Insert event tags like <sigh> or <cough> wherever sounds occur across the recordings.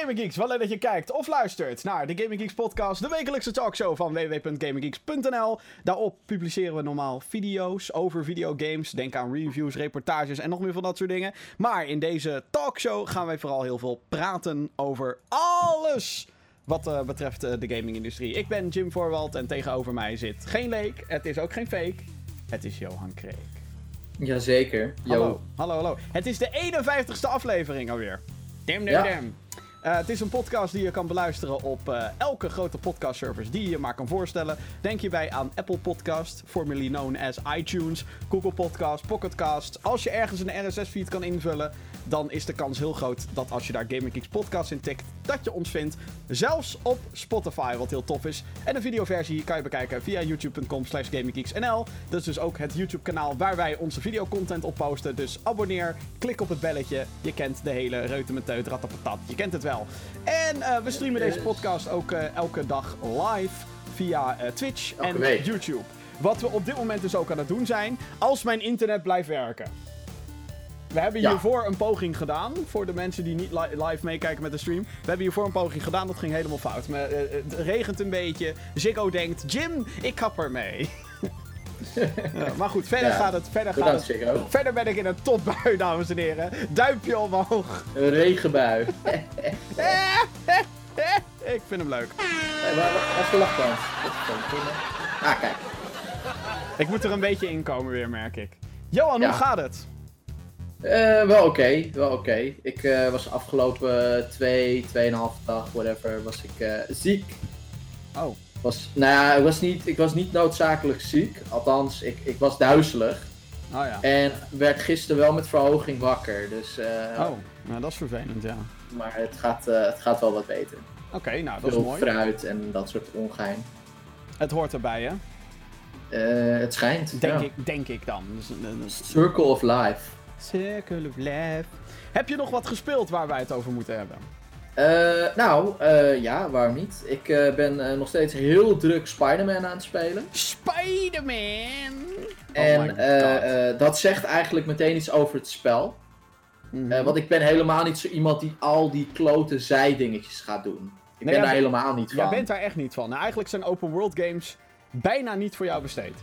Gaming Geeks. Wel leuk dat je kijkt of luistert naar de Gaming Geeks podcast, de wekelijkse talkshow van www.gaminggeeks.nl. Daarop publiceren we normaal video's over videogames. Denk aan reviews, reportages en nog meer van dat soort dingen. Maar in deze talkshow gaan wij vooral heel veel praten over alles wat uh, betreft uh, de gamingindustrie. Ik ben Jim Voorwald en tegenover mij zit geen leek. Het is ook geen fake. Het is Johan Kreek. Jazeker. Hallo, hallo, hallo. Het is de 51ste aflevering alweer. Damn, damn, ja. damn. Uh, het is een podcast die je kan beluisteren op uh, elke grote podcastservice die je maar kan voorstellen. Denk hierbij aan Apple Podcast, formerly known as iTunes, Google Podcast, Pocketcast. Als je ergens een RSS-feed kan invullen, dan is de kans heel groot dat als je daar Gaming Geeks podcast in tikt, dat je ons vindt. Zelfs op Spotify, wat heel tof is. En de videoversie kan je bekijken via youtube.com slash gaminggeeksnl. Dat is dus ook het YouTube kanaal waar wij onze videocontent op posten. Dus abonneer, klik op het belletje. Je kent de hele reutemeteut, ratapatat. Je kent het wel. En uh, we streamen deze podcast ook uh, elke dag live via uh, Twitch elke en week. YouTube. Wat we op dit moment dus ook aan het doen zijn, als mijn internet blijft werken. We hebben hiervoor een poging gedaan. Voor de mensen die niet li live meekijken met de stream. We hebben hiervoor een poging gedaan. Dat ging helemaal fout. Maar, uh, het regent een beetje. Ziggo denkt: Jim, ik kap ermee. <laughs> ja, maar goed, verder ja. gaat het. Verder, gaat het, Ziggo. verder ben ik in een topbui, dames en heren. Duimpje omhoog. Een regenbui. <laughs> ik vind hem leuk. Hey, maar wat is de? Ah, kijk. Ik moet er een beetje in komen weer, merk ik. Johan, hoe gaat het? Uh, wel oké, okay, wel oké. Okay. Ik uh, was afgelopen twee, tweeënhalve dag, whatever, was ik uh, ziek. Oh. Was, nou ja, ik was, niet, ik was niet noodzakelijk ziek. Althans, ik, ik was duizelig. Oh ja. En werd gisteren wel met verhoging wakker. Dus, oh, nou dat is vervelend, ja. Maar het gaat, het gaat wel wat beter. Oké, okay, nou dat Veel is mooi. fruit en dat soort ongein. Het hoort erbij, hè? het schijnt. Denk, ja. ik, denk ik dan. Dus, Circle of Life. Circle of Life. Heb je nog wat gespeeld waar wij het over moeten hebben? Uh, nou, uh, ja, waarom niet? Ik uh, ben nog steeds heel druk Spider-Man aan het spelen. Spider-Man! En oh dat zegt eigenlijk meteen iets over het spel. Mm -hmm. want ik ben helemaal niet zo iemand die al die klote zijdingetjes gaat doen. Ik nee, ben daar helemaal niet van. Jij bent daar echt niet van. Nou, eigenlijk zijn open world games bijna niet voor jou besteed.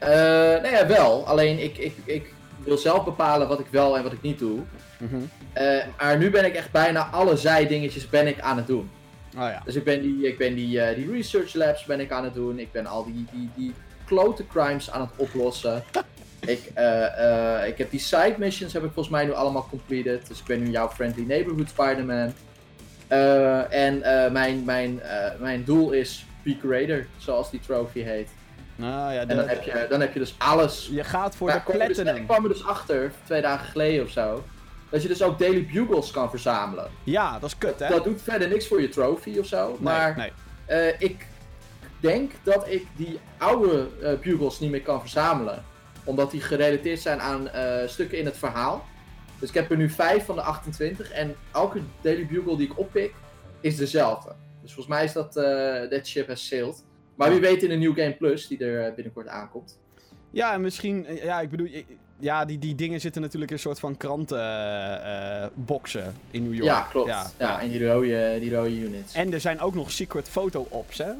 nou ja, wel. Alleen ik, ik, ik wil zelf bepalen wat ik wel en wat ik niet doe. Mm -hmm. uh, maar nu ben ik echt bijna alle zijdingetjes ben ik aan het doen. Oh ja. Dus ik ben die, ik ben die, uh, die research labs ben ik aan het doen. Ik ben al die, die, die klote crimes aan het oplossen. <laughs> ik, uh, ik heb die side missions heb ik volgens mij nu allemaal completed. Dus ik ben nu jouw friendly neighborhood Spider-Man. en mijn, mijn, mijn doel is Peak Raider, zoals die trophy heet. Nou, ja, de... En dan heb, je, dan heb je dus alles. Je gaat voor de platinum. Dus, ik kwam er dus achter, twee dagen geleden of zo, dat je dus ook Daily Bugles kan verzamelen. Ja, dat is kut, hè? Dat doet verder niks voor je trophy of zo. Nee, maar nee. Uh, ik denk dat ik die oude uh, Bugles niet meer kan verzamelen. Omdat die gerelateerd zijn aan uh, stukken in het verhaal. Dus ik heb er nu 5 van de 28. En elke Daily Bugle die ik oppik, is dezelfde. Dus volgens mij is dat that ship has sailed. Maar wie weet in een New Game Plus, die er binnenkort aankomt. Ja, en misschien, ja, ik bedoel, ja, die, die dingen zitten natuurlijk in een soort van krantenboxen uh, in New York. Ja, klopt. Ja, ja en die rode, die rode units. En er zijn ook nog secret photo-ops, hè?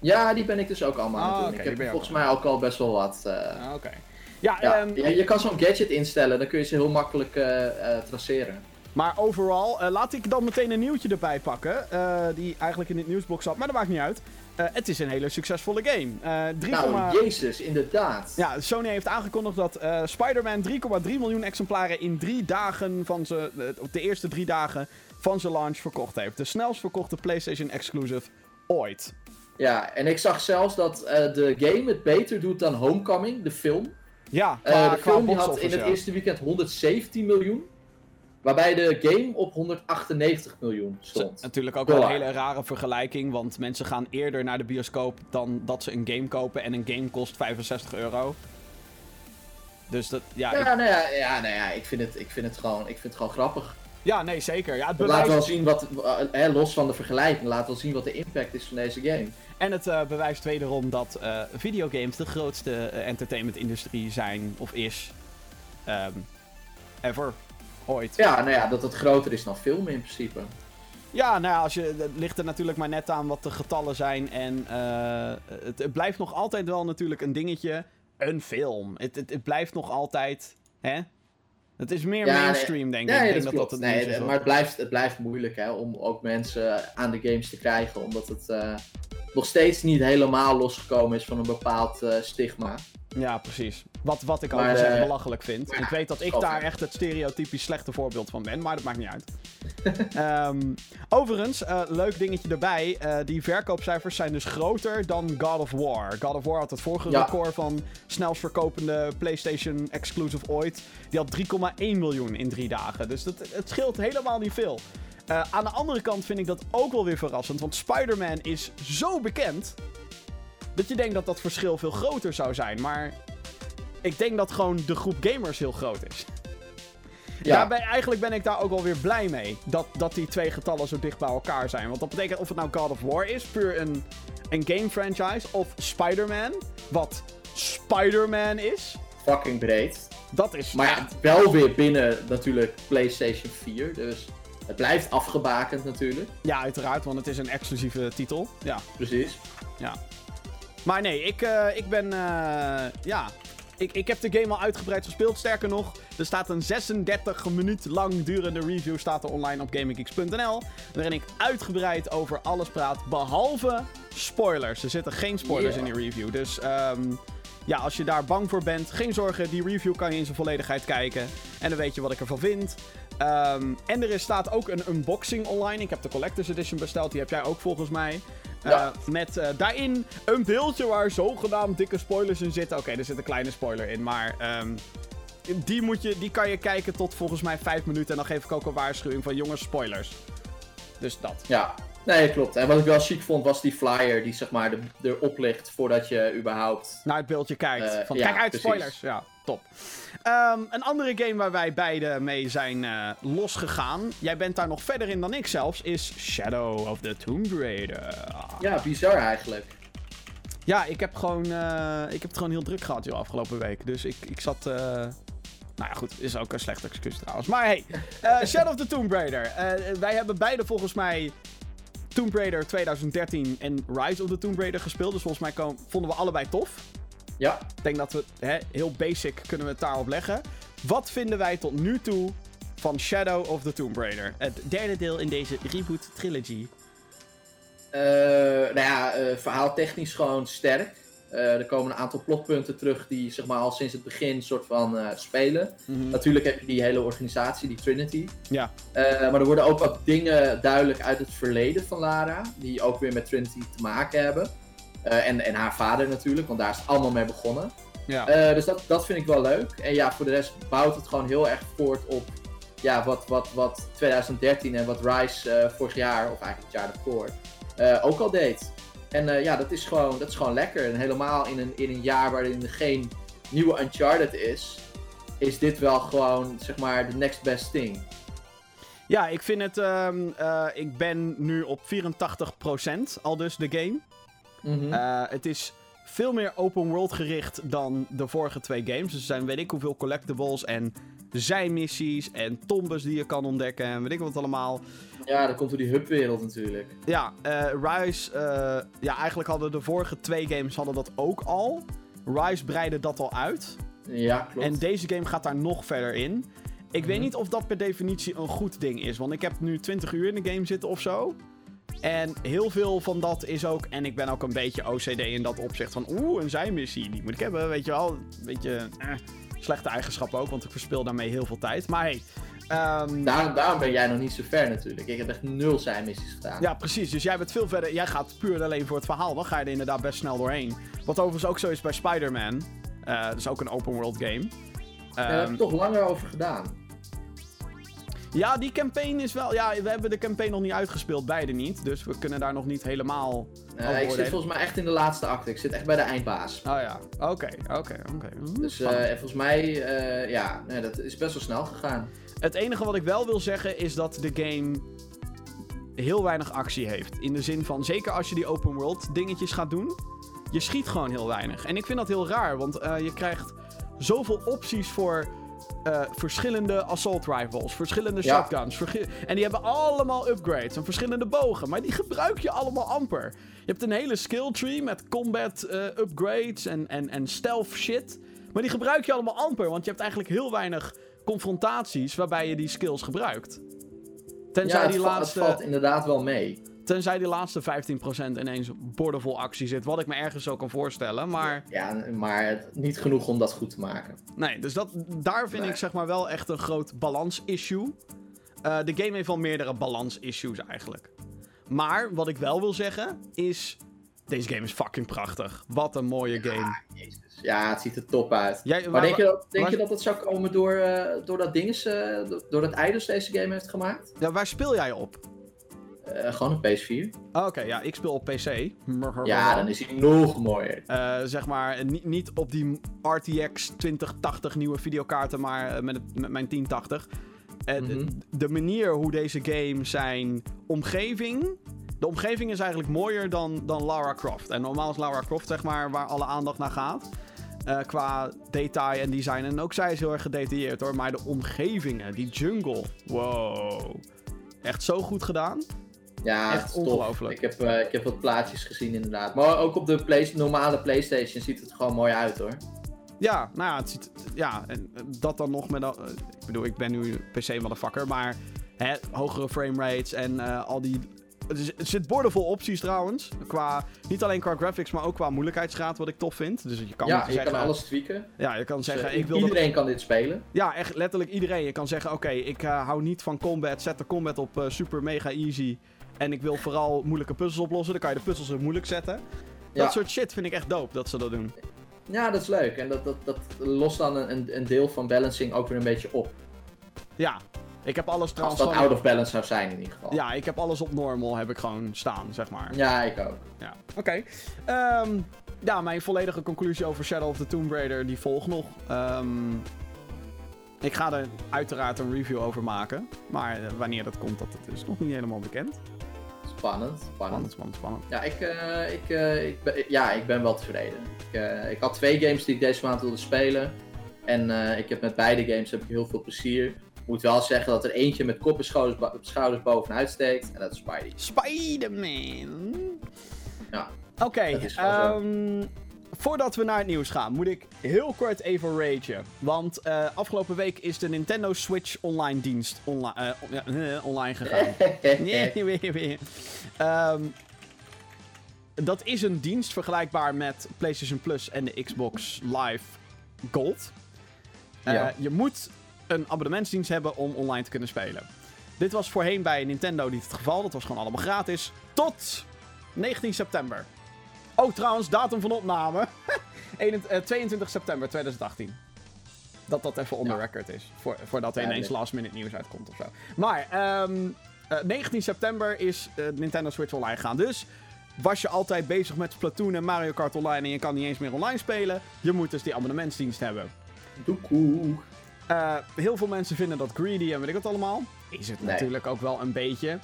Ja, die ben ik dus ook allemaal aan het doen. okay, ik heb volgens mij ook al best wel wat. Uh... Ah, Oké. Okay. Ja, ja, um... ja, je kan zo'n gadget instellen, dan kun je ze heel makkelijk uh, traceren. Maar overal, laat ik dan meteen een nieuwtje erbij pakken. Die eigenlijk in het nieuwsbox zat, maar dat maakt niet uit. Uh, het is een hele successuele game. 3, nou, jezus, inderdaad. Ja, Sony heeft aangekondigd dat Spider-Man 3,3 miljoen exemplaren in drie dagen van ze, de eerste drie dagen van zijn launch verkocht heeft. De snelst verkochte PlayStation exclusive ooit. Ja, en ik zag zelfs dat de game het beter doet dan Homecoming, de film. Ja, de film die had in het eerste weekend 117 miljoen. Waarbij de game op 198 miljoen stond. Natuurlijk ook wel een hele rare vergelijking. Want mensen gaan eerder naar de bioscoop dan dat ze een game kopen. En een game kost 65 euro. Dus dat, ja... Ja, ik... nou ja, ja, nou ja ik, vind het, ik, vind het gewoon, ik vind het gewoon grappig. Ja, nee, zeker. Ja, het bewijst... Laat wel zien wat, hè, los van de vergelijking, laat wel zien wat de impact is van deze game. En het uh, bewijst wederom dat uh, videogames de grootste entertainment-industrie zijn, of is, um, ever. Ooit. Ja, nou ja, dat het groter is dan filmen in principe. Ja, nou ja, als je, het ligt er natuurlijk maar net aan wat de getallen zijn. En uh, het, het, blijft nog altijd wel natuurlijk een dingetje. Een film. Het, het, het blijft nog altijd. Hè? Het is meer mainstream, denk ik. Ja, ik denk dat dat, dat nee, is, maar het blijft, het blijft moeilijk hè, om ook mensen aan de games te krijgen. Omdat het uh, nog steeds niet helemaal losgekomen is van een bepaald uh, stigma. Ja, precies. Wat, wat ik ook uh, belachelijk vind. ik weet dat ik daar echt het stereotypisch slechte voorbeeld van ben, maar dat maakt niet uit. um, <laughs> overigens, uh, leuk dingetje erbij. Uh, die verkoopcijfers zijn dus groter dan God of War. God of War had het vorige ja. record van snelst verkopende PlayStation exclusive ooit. Die had 3,1 miljoen in drie dagen. Dus dat, het scheelt helemaal niet veel. Uh, aan de andere kant vind ik dat ook wel weer verrassend. Want Spider-Man is zo bekend. Dat je denkt dat dat verschil veel groter zou zijn. Maar ik denk dat gewoon de groep gamers heel groot is. Ja. Daarbij, eigenlijk ben ik daar ook wel weer blij mee. Dat, dat die twee getallen zo dicht bij elkaar zijn. Want dat betekent of het nou God of War is, puur een, een game franchise. Of Spider-Man, wat Spider-Man is. Fucking breed. Dat is. Maar ja, wel weer binnen natuurlijk PlayStation 4. Dus het blijft afgebakend natuurlijk. Ja, uiteraard, want het is een exclusieve titel. Ja. Precies. Ja. Maar nee, ik, uh, ik ben. Uh, ja. Ik, ik heb de game al uitgebreid gespeeld. Sterker nog, er staat een 36 minuut lang durende review staat er online op GamingGeeks.nl. Waarin ik uitgebreid over alles praat, behalve spoilers. Er zitten geen spoilers in die review. Dus um, ja, als je daar bang voor bent, geen zorgen. Die review kan je in zijn volledigheid kijken. En dan weet je wat ik ervan vind. Um, en er is, staat ook een unboxing online. Ik heb de Collector's Edition besteld. Die heb jij ook volgens mij. Ja. Uh, met uh, daarin een beeldje waar zogenaamd dikke spoilers in zitten. Oké, okay, er zit een kleine spoiler in, maar um, die, moet je, die kan je kijken tot volgens mij 5 minuten. En dan geef ik ook een waarschuwing van jongens, spoilers. Dus dat. Ja, nee, klopt. En wat ik wel chic vond was die flyer die zeg maar de, erop ligt voordat je überhaupt... Naar het beeldje kijkt. Uh, van ja, kijk uit, precies. spoilers. Ja, top. Um, een andere game waar wij beide mee zijn uh, losgegaan. Jij bent daar nog verder in dan ik zelfs. Is Shadow of the Tomb Raider. Ja, bizar eigenlijk. Ja, ik heb, gewoon, uh, ik heb het gewoon heel druk gehad joh, afgelopen week. Dus ik, ik zat. Nou ja, goed, is ook een slecht excuus trouwens. Maar hey, Shadow of the Tomb Raider. wij hebben beide volgens mij Tomb Raider 2013 en Rise of the Tomb Raider gespeeld. Dus volgens mij vonden we allebei tof. Ja. Ik denk dat we hè, heel basic kunnen we het daarop leggen. Wat vinden wij tot nu toe van Shadow of the Tomb Raider? Het derde deel in deze reboot trilogy. Uh, nou ja, uh, verhaaltechnisch gewoon sterk. Uh, er komen een aantal plotpunten terug die zeg maar, al sinds het begin soort van spelen. Mm -hmm. Natuurlijk heb je die hele organisatie, die Trinity. Ja. maar er worden ook wat dingen duidelijk uit het verleden van Lara, die ook weer met Trinity te maken hebben. En, en haar vader natuurlijk, want daar is het allemaal mee begonnen. Ja. Uh, dus dat, dat vind ik wel leuk. En ja, voor de rest bouwt het gewoon heel erg voort op ja, wat, wat, wat 2013 en wat Rise uh, vorig jaar, of eigenlijk het jaar daarvoor, ook al deed. En ja, dat is, gewoon, dat is gewoon lekker. En helemaal in een, in een jaar waarin er geen nieuwe Uncharted is, is dit wel gewoon, zeg maar, de next best thing. Ja, ik vind het. Um, ik ben nu op 84% al dus de game. Mm -hmm. uh, het is veel meer open world gericht dan de vorige twee games. Dus er zijn weet ik hoeveel collectibles en zijmissies en tombes die je kan ontdekken en weet ik wat allemaal. Ja, dan komt door die hubwereld natuurlijk. Ja, uh, Rise, uh, ja eigenlijk hadden de vorige twee games hadden dat ook al. Rise breidde dat al uit. Ja, klopt. En deze game gaat daar nog verder in. Ik weet niet of dat per definitie een goed ding is, want ik heb nu 20 uur in de game zitten of zo. En heel veel van dat is ook. En ik ben ook een beetje OCD in dat opzicht van. Oeh, een zijmissie. Die moet ik hebben. Weet je wel. Een beetje. Eh, slechte eigenschappen ook. Want ik verspil daarmee heel veel tijd. Maar hey. Um... Daar, daarom ben jij nog niet zo ver natuurlijk. Ik heb echt nul zijmissies gedaan. Ja, precies. Dus jij bent veel verder. Jij gaat puur alleen voor het verhaal. Dan ga je er inderdaad best snel doorheen. Wat overigens ook zo is bij Spider-Man. Uh, dat is ook een open world game. Um... Ja, daar heb ik toch langer over gedaan. Ja, die campaign is wel. Ja, we hebben de campaign nog niet uitgespeeld, beide niet. Dus we kunnen daar nog niet helemaal. Uh, ik zit volgens mij echt in de laatste acte. Ik zit echt bij de eindbaas. Oh ja, oké, oké, oké. Dus uh, volgens mij, uh, ja, nee, dat is best wel snel gegaan. Het enige wat ik wel wil zeggen is dat de game heel weinig actie heeft. In de zin van, zeker als je die open world dingetjes gaat doen, je schiet gewoon heel weinig. En ik vind dat heel raar, want je krijgt zoveel opties voor eh, verschillende assault rifles, verschillende Ja. shotguns. vergi- en die hebben allemaal upgrades en verschillende bogen. Maar die gebruik je allemaal amper. Je hebt een hele skill tree met combat eh, upgrades en, en, en stealth shit. Maar die gebruik je allemaal amper, want je hebt eigenlijk heel weinig confrontaties waarbij je die skills gebruikt. Tenzij, ja, die laatste, het valt inderdaad wel mee. tenzij die laatste 15% ineens boordevol actie zit. Wat ik me ergens zo kan voorstellen. Maar Ja, maar niet genoeg om dat goed te maken. nee, dus dat, daar vind Nee. ik zeg maar wel echt een groot balans-issue. Eh, de game heeft wel meerdere balans-issues eigenlijk. Maar wat ik wel wil zeggen is... Deze game is fucking prachtig. Wat een mooie game. Jezus. Ja, het ziet er top uit. Jij, Maar denk je dat, denk waar- je dat het zou komen door, eh, door dat dinges, eh, door- dat Eidos deze game heeft gemaakt? ja, waar speel jij op? Eh, gewoon een PS4. Oh, Oké, ja, ik speel op PC. Ja, dan is hij nog mooier. Zeg maar, niet, niet op die RTX 2080 nieuwe videokaarten, maar met, het, met mijn 1080. Eh, Mhm. De manier hoe deze game zijn omgeving. De omgeving is eigenlijk mooier dan, dan Lara Croft. En normaal is Lara Croft, zeg maar, waar alle aandacht naar gaat. Eh, qua detail en design. En ook zij is heel erg gedetailleerd hoor. Maar de omgevingen, die jungle. Wow. Echt zo goed gedaan. Ja, Echt ongelooflijk. Ik heb, eh, ik heb wat plaatjes gezien inderdaad. Maar ook op de play- normale PlayStation ziet het gewoon mooi uit hoor. Ja, nou ja, het ziet, ja, en dat dan nog met... eh, ik bedoel, ik ben nu PC-motherfucker, maar hè, hogere framerates en al die... Er er zit boordevol opties trouwens. Qua, niet alleen qua graphics, maar ook qua moeilijkheidsgraad, wat ik tof vind. Dus je kan ja, niet je zeggen... kan alles tweaken. Ja, je kan Dus, zeggen, eh, ik wil dat... iedereen kan dit spelen. Ja, echt letterlijk iedereen. Je kan zeggen, oké, ik eh, hou niet van combat. Zet de combat op eh, super mega easy. En ik wil vooral moeilijke puzzels oplossen. Dan kan je de puzzels op moeilijk zetten. Ja. Dat soort shit vind ik echt dope, dat ze dat doen. Ja, dat is leuk. En dat, dat, dat lost dan een- een deel van balancing ook weer een beetje op. Ja, ik heb alles Als trouwens dat gewoon... out of balance zou zijn in ieder geval. Ja, ik heb alles op normal, heb ik gewoon staan, zeg maar. Ja, ik ook. Ja, oké. Ehm, ja, mijn volledige conclusie over Shadow of the Tomb Raider, die volgt nog. Ehm, ik ga er uiteraard een review over maken. Maar eh, wanneer dat komt, dat is nog niet helemaal bekend. Spannend, spannend. Spannend, spannend, spannend. Ja, ik, eh, ik, eh, ik, ben, ja, ik ben wel tevreden. Ik, ik had twee games die ik deze maand wilde spelen. En ik heb met beide games heb ik heel veel plezier. Ik moet wel zeggen dat er eentje met kop en schouders, schouders bovenuit steekt. En dat is Spidey. Spider-Man! Ja, Oké, ehm, voordat we naar het nieuws gaan, moet ik heel kort even ragen. Want eh, afgelopen week is de Nintendo Switch online dienst onli eh, eh, online gegaan. Nee, weer, weer. Ehm, dat is een dienst vergelijkbaar met PlayStation Plus en de Xbox Live Gold. Ja. Je moet een abonnementsdienst hebben om online te kunnen spelen. Dit was voorheen bij Nintendo niet het geval. Dat was gewoon allemaal gratis. Tot 19 september. Oh, trouwens, datum van opname. <laughs> 21 eh, 22 september 2018. Dat dat even on the Ja. record is. Voor, voordat er ineens nee. last minute nieuws uitkomt of zo. Maar, ehm, eh, 19 september is eh, Nintendo Switch online gegaan. Dus was je altijd bezig met Splatoon en Mario Kart Online en je kan niet eens meer online spelen. Je moet dus die abonnementsdienst hebben. Doekoe. Eh, heel veel mensen vinden dat greedy en weet ik wat allemaal. Is het Nee. natuurlijk ook wel een beetje.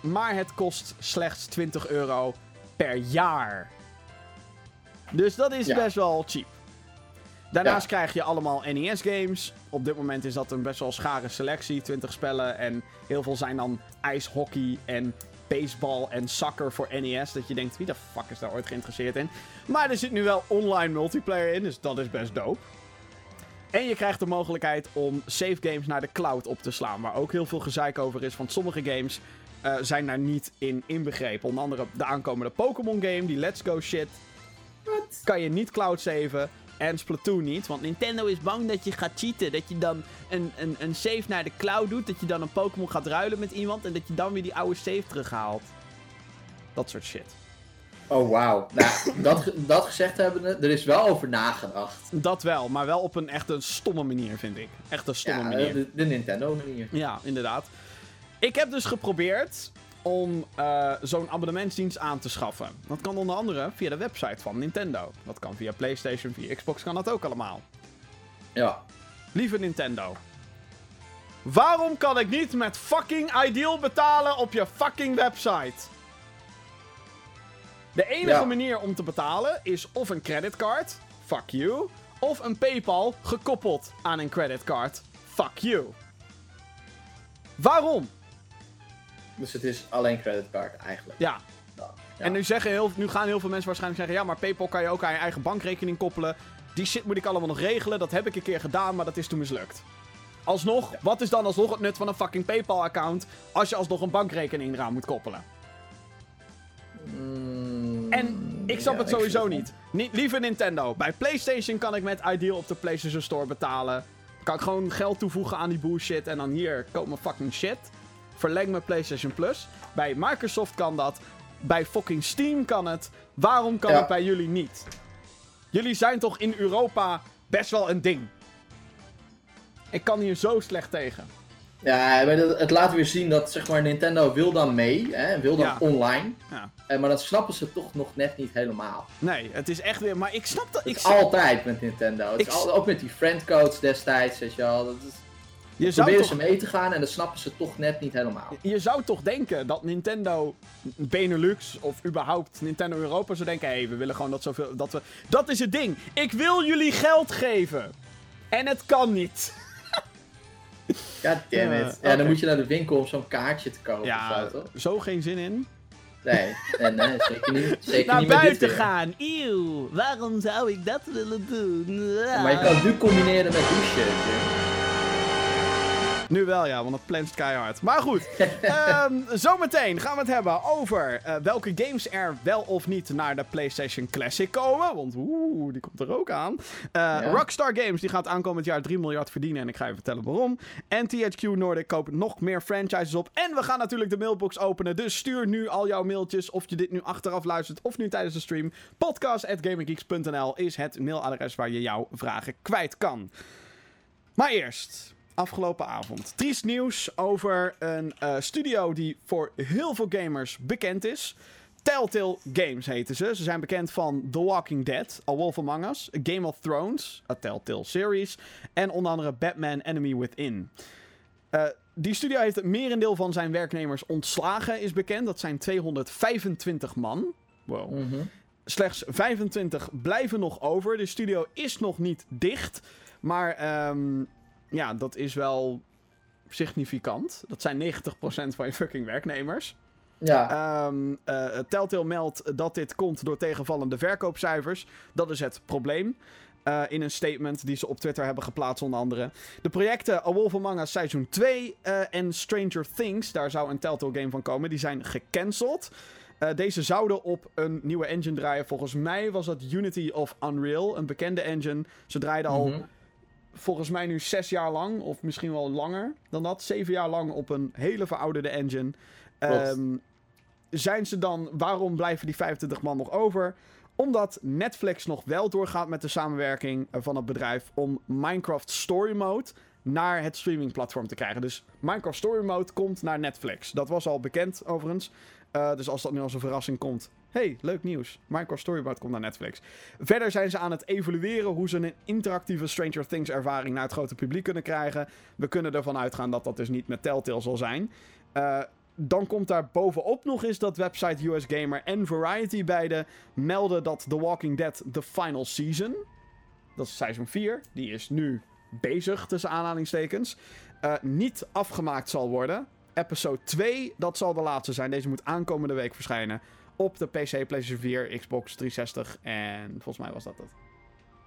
Maar het kost slechts 20 euro per jaar. Dus dat is Ja. best wel cheap. Daarnaast Ja. krijg je allemaal NES-games. Op dit moment is dat een best wel schare selectie, 20 spellen. En heel veel zijn dan ijshockey en baseball en soccer voor NES. Dat je denkt, wie de fuck is daar ooit geïnteresseerd in? Maar er zit nu wel online multiplayer in, dus dat is best dope. En je krijgt de mogelijkheid om save games naar de cloud op te slaan. Waar ook heel veel gezeik over is. Want sommige games eh, zijn daar niet in inbegrepen. Onder andere de aankomende Pokémon game, die Let's Go shit. Wat? Kan je niet cloud saven. En Splatoon niet. Want Nintendo is bang dat je gaat cheaten. Dat je dan een, een, een save naar de cloud doet. Dat je dan een Pokémon gaat ruilen met iemand. En dat je dan weer die oude save terughaalt. Dat soort shit. Oh, wauw. Nou, dat, dat gezegd hebben, er is wel over nagedacht. Dat wel. Maar wel op een echt een stomme manier, vind ik. Echt een stomme Ja, manier. de, de Nintendo manier. Ja, inderdaad. Ik heb dus geprobeerd om eh, zo'n abonnementsdienst aan te schaffen. Dat kan onder andere via de website van Nintendo. Dat kan via PlayStation, via Xbox kan dat ook allemaal. Ja. Lieve Nintendo. Waarom kan ik niet met fucking Ideal betalen op je fucking website? De enige Ja. manier om te betalen is of een creditcard. Fuck you. of een PayPal gekoppeld aan een creditcard. Fuck you. Waarom? Dus het is alleen creditcard eigenlijk. Ja. Ja. En nu, zeggen heel, nu gaan heel veel mensen waarschijnlijk zeggen: ja, maar PayPal kan je ook aan je eigen bankrekening koppelen. Die shit moet ik allemaal nog regelen. Dat heb ik een keer gedaan, maar dat is toen mislukt. Alsnog, Ja. wat is dan alsnog het nut van een fucking PayPal-account als je alsnog een bankrekening eraan moet koppelen? Mm, En ik snap ja, het sowieso niet. niet. Lieve Nintendo, bij PlayStation kan ik met Ideal op de PlayStation Store betalen. Kan ik gewoon geld toevoegen aan die bullshit en dan hier, koop mijn fucking shit. Verleng mijn PlayStation Plus. Bij Microsoft kan dat. Bij fucking Steam kan het. Waarom kan Ja. het bij jullie niet? Jullie zijn toch in Europa best wel een ding. Ik kan hier zo slecht tegen. Ja, het laat weer zien dat zeg maar, Nintendo wil dan mee, hè, wil dan Ja. online. Ja. Eh, maar dat snappen ze toch nog net niet helemaal. Nee, het is echt weer. Maar ik snap dat. Het Ik, is altijd met Nintendo. Het Ik is al- ook met die friendcodes destijds, weet je wel. Dat is, je, zou proberen toch, ze mee te gaan en dat snappen ze toch net niet helemaal. je zou toch denken dat Nintendo Benelux of überhaupt Nintendo Europa zou denken: hé, hey, we willen gewoon dat zoveel. Dat, we, dat is het ding. Ik wil jullie geld geven. En het kan niet. Ja, damn Ja, it. Ja, oké. dan moet je naar de winkel om zo'n kaartje te kopen Ja, of zo, zo geen zin in. Nee, nee, nee zeker niet. <laughs> Zeker Naar niet buiten gaan. Eeuw, waarom zou ik dat willen doen? Maar je kan het nu combineren met douchen. Nu wel, ja, want het plant keihard. Maar goed, <laughs> ehm, zometeen gaan we het hebben over eh, welke games er wel of niet naar de PlayStation Classic komen. Want oeh, die komt er ook aan. Eh, Rockstar Games die gaat aankomend jaar 3 miljard verdienen en ik ga je vertellen waarom. En THQ Nordic koopt nog meer franchises op. En we gaan natuurlijk de mailbox openen. Dus stuur nu al jouw mailtjes of je dit nu achteraf luistert of nu tijdens de stream. Podcast.gaminggeeks.nl is het mailadres waar je jouw vragen kwijt kan. Maar eerst, afgelopen avond. Triest nieuws over een eh, studio die voor heel veel gamers bekend is. Telltale Games heten ze. Ze zijn bekend van The Walking Dead, A Wolf Among Us, Game of Thrones, a Telltale series en onder andere Batman Enemy Within. Eh, die studio heeft het merendeel van zijn werknemers ontslagen, is bekend. Dat zijn 225 man. Wow. Mhm. Slechts 25 blijven nog over. De studio is nog niet dicht. Maar ehm, ja, dat is wel significant. Dat zijn 90% van je fucking werknemers. Ja, eh, Telltale meldt dat dit komt door tegenvallende verkoopcijfers. Dat is het probleem. Eh, in een statement die ze op Twitter hebben geplaatst, onder andere. De projecten A Wolf Among Us Seizoen 2 eh, en Stranger Things, daar zou een Telltale game van komen, die zijn gecanceld. Deze zouden op een nieuwe engine draaien. Volgens mij was dat Unity of Unreal, een bekende engine. Ze draaiden al Mhm. Volgens mij nu zes jaar lang, of misschien wel langer dan dat, zeven jaar lang op een hele verouderde engine. Ehm, zijn ze dan, waarom blijven die 25 man nog over? Omdat Netflix nog wel doorgaat met de samenwerking eh, van het bedrijf om Minecraft Story Mode naar het streamingplatform te krijgen. Dus Minecraft Story Mode komt naar Netflix. Dat was al bekend overigens. Eh, dus als dat nu als een verrassing komt. Hey, leuk nieuws. Minecraft Story Mode komt naar Netflix. Verder zijn ze aan het evalueren hoe ze een interactieve Stranger Things ervaring naar het grote publiek kunnen krijgen. We kunnen ervan uitgaan dat dat dus niet met Telltale zal zijn. Eh, dan komt daar bovenop nog eens dat website US Gamer en Variety beide melden dat The Walking Dead The Final Season, dat is seizoen 4, die is nu bezig tussen aanhalingstekens, eh, niet afgemaakt zal worden. Episode 2, dat zal de laatste zijn. Deze moet aankomende week verschijnen op de PC, PlayStation 4, Xbox 360 en volgens mij was dat het.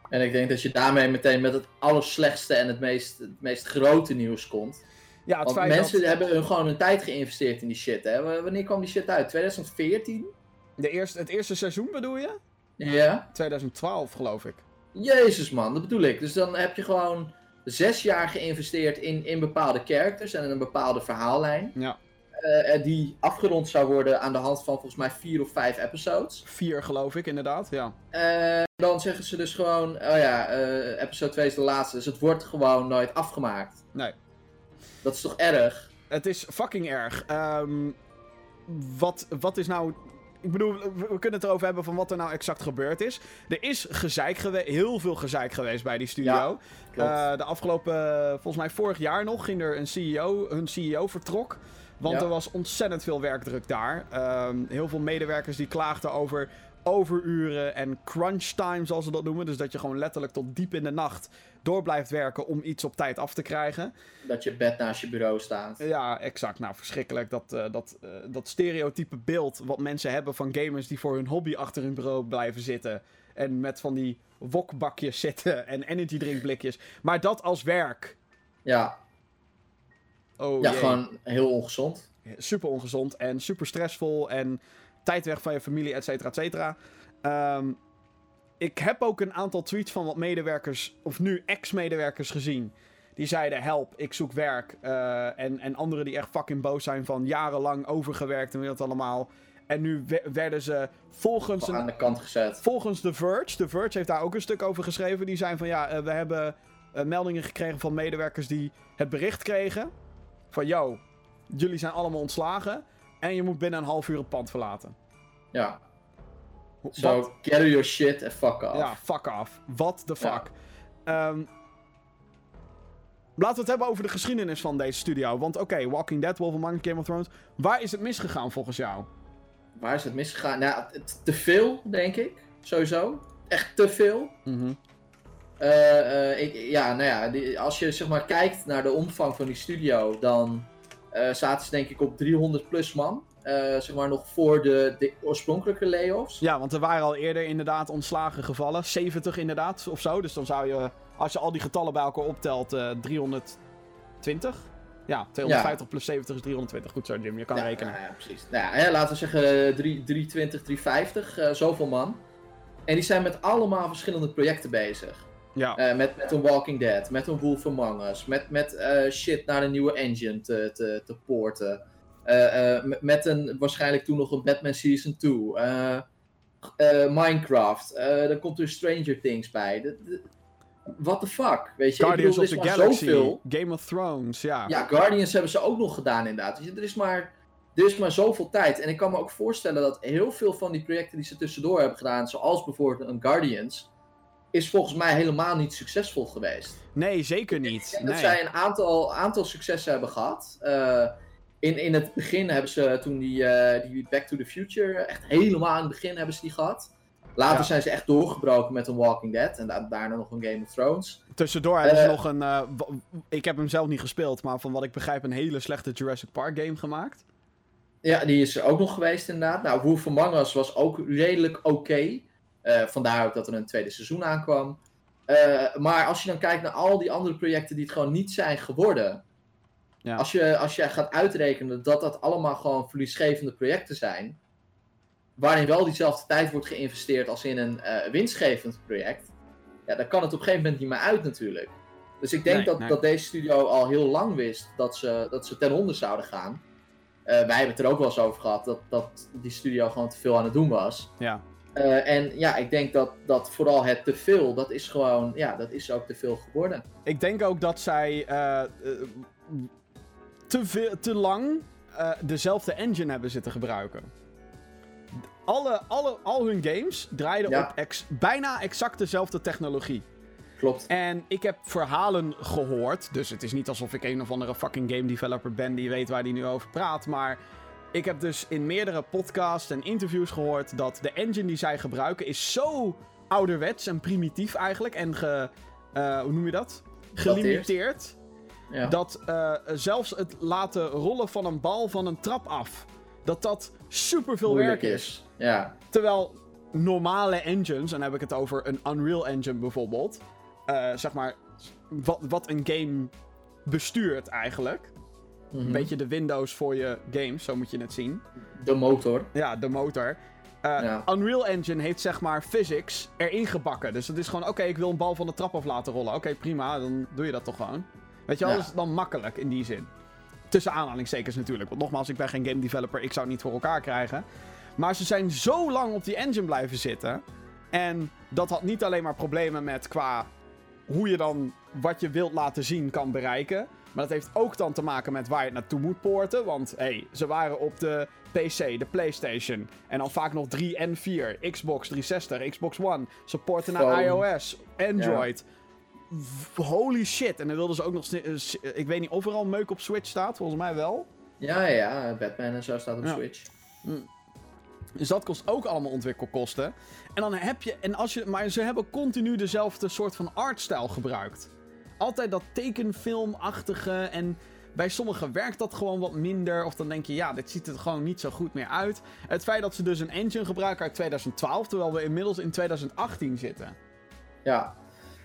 En ik denk dat je daarmee meteen met het allerslechtste en het meest, het meest grote nieuws komt. Ja, het Want mensen dat hebben hun gewoon hun tijd geïnvesteerd in die shit. Hè? Wanneer kwam die shit uit? 2014? de eerste, het eerste seizoen bedoel je? Ja. 2012 geloof ik. Jezus man, dat bedoel ik. Dus dan heb je gewoon zes jaar geïnvesteerd in, in bepaalde characters en in een bepaalde verhaallijn. Ja, eh, eh, die afgerond zou worden aan de hand van volgens mij vier of vijf episodes. vier geloof ik inderdaad, ja. Eh, dan zeggen ze dus gewoon, oh ja, episode 2 is de laatste. Dus het wordt gewoon nooit afgemaakt. Nee. Dat is toch erg? Het is fucking erg. Ehm, wat, wat is nou. Ik bedoel, we, kunnen het erover hebben van wat er nou exact gebeurd is. Er is gezeik geweest, heel veel gezeik geweest bij die studio. Ja, de afgelopen, volgens mij vorig jaar nog, ging er een CEO, hun CEO vertrok. Want Ja. er was ontzettend veel werkdruk daar. Ehm, heel veel medewerkers die klaagden over overuren en crunch time, zoals ze dat noemen. Dus dat je gewoon letterlijk tot diep in de nacht door blijft werken om iets op tijd af te krijgen. Dat je bed naast je bureau staat. Ja, exact. Nou, verschrikkelijk. Dat, uh, dat, uh, dat stereotype beeld wat mensen hebben van gamers die voor hun hobby achter hun bureau blijven zitten. En met van die wokbakjes zitten en energy drinkblikjes. Maar dat als werk. Ja. Oh, ja, jee. gewoon heel ongezond. Super ongezond en super stressvol en tijd weg van je familie, et cetera, et cetera. Um, ik heb ook een aantal tweets van wat medewerkers, of nu ex-medewerkers gezien. Die zeiden: Help, ik zoek werk. Uh, en, en anderen die echt fucking boos zijn van jarenlang overgewerkt en weet dat allemaal. En nu werden ze volgens. Aan de kant gezet. Volgens The Verge. The Verge heeft daar ook een stuk over geschreven. Die zijn van ja, uh, we hebben uh, meldingen gekregen van medewerkers die het bericht kregen. Van yo, jullie zijn allemaal ontslagen. En je moet binnen een half uur het pand verlaten. Ja. Zo, so, gather your shit and fuck off. Ja, fuck off. What the fuck. Ja. Um, laten we het hebben over de geschiedenis van deze studio. Want oké, okay, Walking Dead, Wolf Among Game of Thrones. Waar is het misgegaan volgens jou? Waar is het misgegaan? Nou, te veel, denk ik. Sowieso. Echt te veel. Mm -hmm. Uh, uh, ik, ja, nou ja, die, als je zeg maar kijkt naar de omvang van die studio, dan uh, zaten ze denk ik op 300 plus man. Zeg maar nog voor de, de, oorspronkelijke layoffs. Ja, want er waren al eerder inderdaad ontslagen gevallen. 70 inderdaad, of zo. Dus dan zou je, als je al die getallen bij elkaar optelt, uh, 320. Ja, 250 ja. plus 70 is 320. Goed zo, Jim, je kan ja, rekenen. Ja, ja precies. Nou ja, laten we zeggen 3, 320, 350, uh, zoveel man. En die zijn met allemaal verschillende projecten bezig. Ja. Uh, met, met een Walking Dead, met een Wolf Among Us, met, met uh, shit naar een nieuwe engine te, te, te poorten. Uh, met een, waarschijnlijk toen nog een Batman Season 2. Minecraft. dan komt er Stranger Things bij. De, de, what the fuck? Weet je, Guardians bedoel, of the Galaxy. Zoveel. Game of Thrones, ja. Ja, Guardians hebben ze ook nog gedaan inderdaad. Dus er is maar... Er is maar zoveel tijd. En ik kan me ook voorstellen dat heel veel van die projecten die ze tussendoor hebben gedaan, zoals bijvoorbeeld een Guardians, is volgens mij helemaal niet succesvol geweest. Nee, zeker niet. Ik nee. Dat zij een aantal, aantal successen hebben gehad. Uh, in, in het begin hebben ze toen die, uh, die Back to the Future, echt helemaal in het begin hebben ze die gehad. Later Ja. zijn ze echt doorgebroken met een Walking Dead en da- daarna nog een Game of Thrones. Tussendoor hebben ze Eh. nog een... eh, ik heb hem zelf niet gespeeld, maar van wat ik begrijp een hele slechte Jurassic Park game gemaakt. Ja, die is er ook nog geweest inderdaad. Nou, Wolf was ook redelijk oké. Eh, vandaar ook dat er een tweede seizoen aankwam. Eh, maar als je dan kijkt naar al die andere projecten die het gewoon niet zijn geworden. Ja. Als, je, als je gaat uitrekenen dat dat allemaal gewoon verliesgevende projecten zijn. Waarin wel diezelfde tijd wordt geïnvesteerd als in een eh, winstgevend project. Ja, dan kan het op een gegeven moment niet meer uit natuurlijk. Dus ik denk Nee, dat, nee. dat deze studio al heel lang wist dat ze, dat ze ten onder zouden gaan. Eh, wij hebben het er ook wel eens over gehad dat, dat die studio gewoon te veel aan het doen was. Ja. Eh, en ja, ik denk dat, dat vooral het te veel, dat is gewoon, ja, dat is ook te veel geworden. Ik denk ook dat zij eh, eh, te, veel, te lang dezelfde engine hebben zitten gebruiken. Alle, alle, al hun games draaiden Ja. op ex- bijna exact dezelfde technologie. Klopt. En ik heb verhalen gehoord. Dus het is niet alsof ik een of andere fucking game developer ben die weet waar die nu over praat. Maar ik heb dus in meerdere podcasts en interviews gehoord dat de engine die zij gebruiken is zo ouderwets en primitief eigenlijk. En ge, eh, hoe noem je dat? Gelimiteerd. Ja. Dat eh, zelfs het laten rollen van een bal van een trap af. Dat dat super veel werk is. Ja, Terwijl normale engines, en dan heb ik het over een Unreal Engine bijvoorbeeld. eh, zeg maar, wat, wat een game bestuurt eigenlijk. Mhm. Een beetje de Windows voor je games, zo moet je het zien. de motor. Ja, de motor. Eh, Ja. Unreal Engine heeft zeg maar physics erin gebakken. Dus het is gewoon, oké, ik wil een bal van de trap af laten rollen. Oké, prima, dan doe je dat toch gewoon. Weet je Ja. dat is dan makkelijk in die zin. Tussen aanhalingstekens natuurlijk. Want nogmaals, ik ben geen game developer, ik zou het niet voor elkaar krijgen. Maar ze zijn zo lang op die engine blijven zitten. En dat had niet alleen maar problemen met qua hoe je dan wat je wilt laten zien kan bereiken. Maar dat heeft ook dan te maken met waar je het naartoe moet poorten. Want hey, ze waren op de PC, de PlayStation. En dan vaak nog 3 en 4. Xbox 360, Xbox One. Supporten naar iOS, Android. Holy shit. En dan wilden ze ook nog. eh, s- Ik weet niet of er al meuk op Switch staat. Volgens mij wel. Ja, ja, Batman en zo staat op Ja. Switch. Dus dat kost ook allemaal ontwikkelkosten. En dan heb je. En als je maar ze hebben continu dezelfde soort van artstijl gebruikt. Altijd dat tekenfilmachtige. En bij sommigen werkt dat gewoon wat minder. Of dan denk je, ja, dit ziet er gewoon niet zo goed meer uit. Het feit dat ze dus een engine gebruiken uit 2012. Terwijl we inmiddels in 2018 zitten. Ja.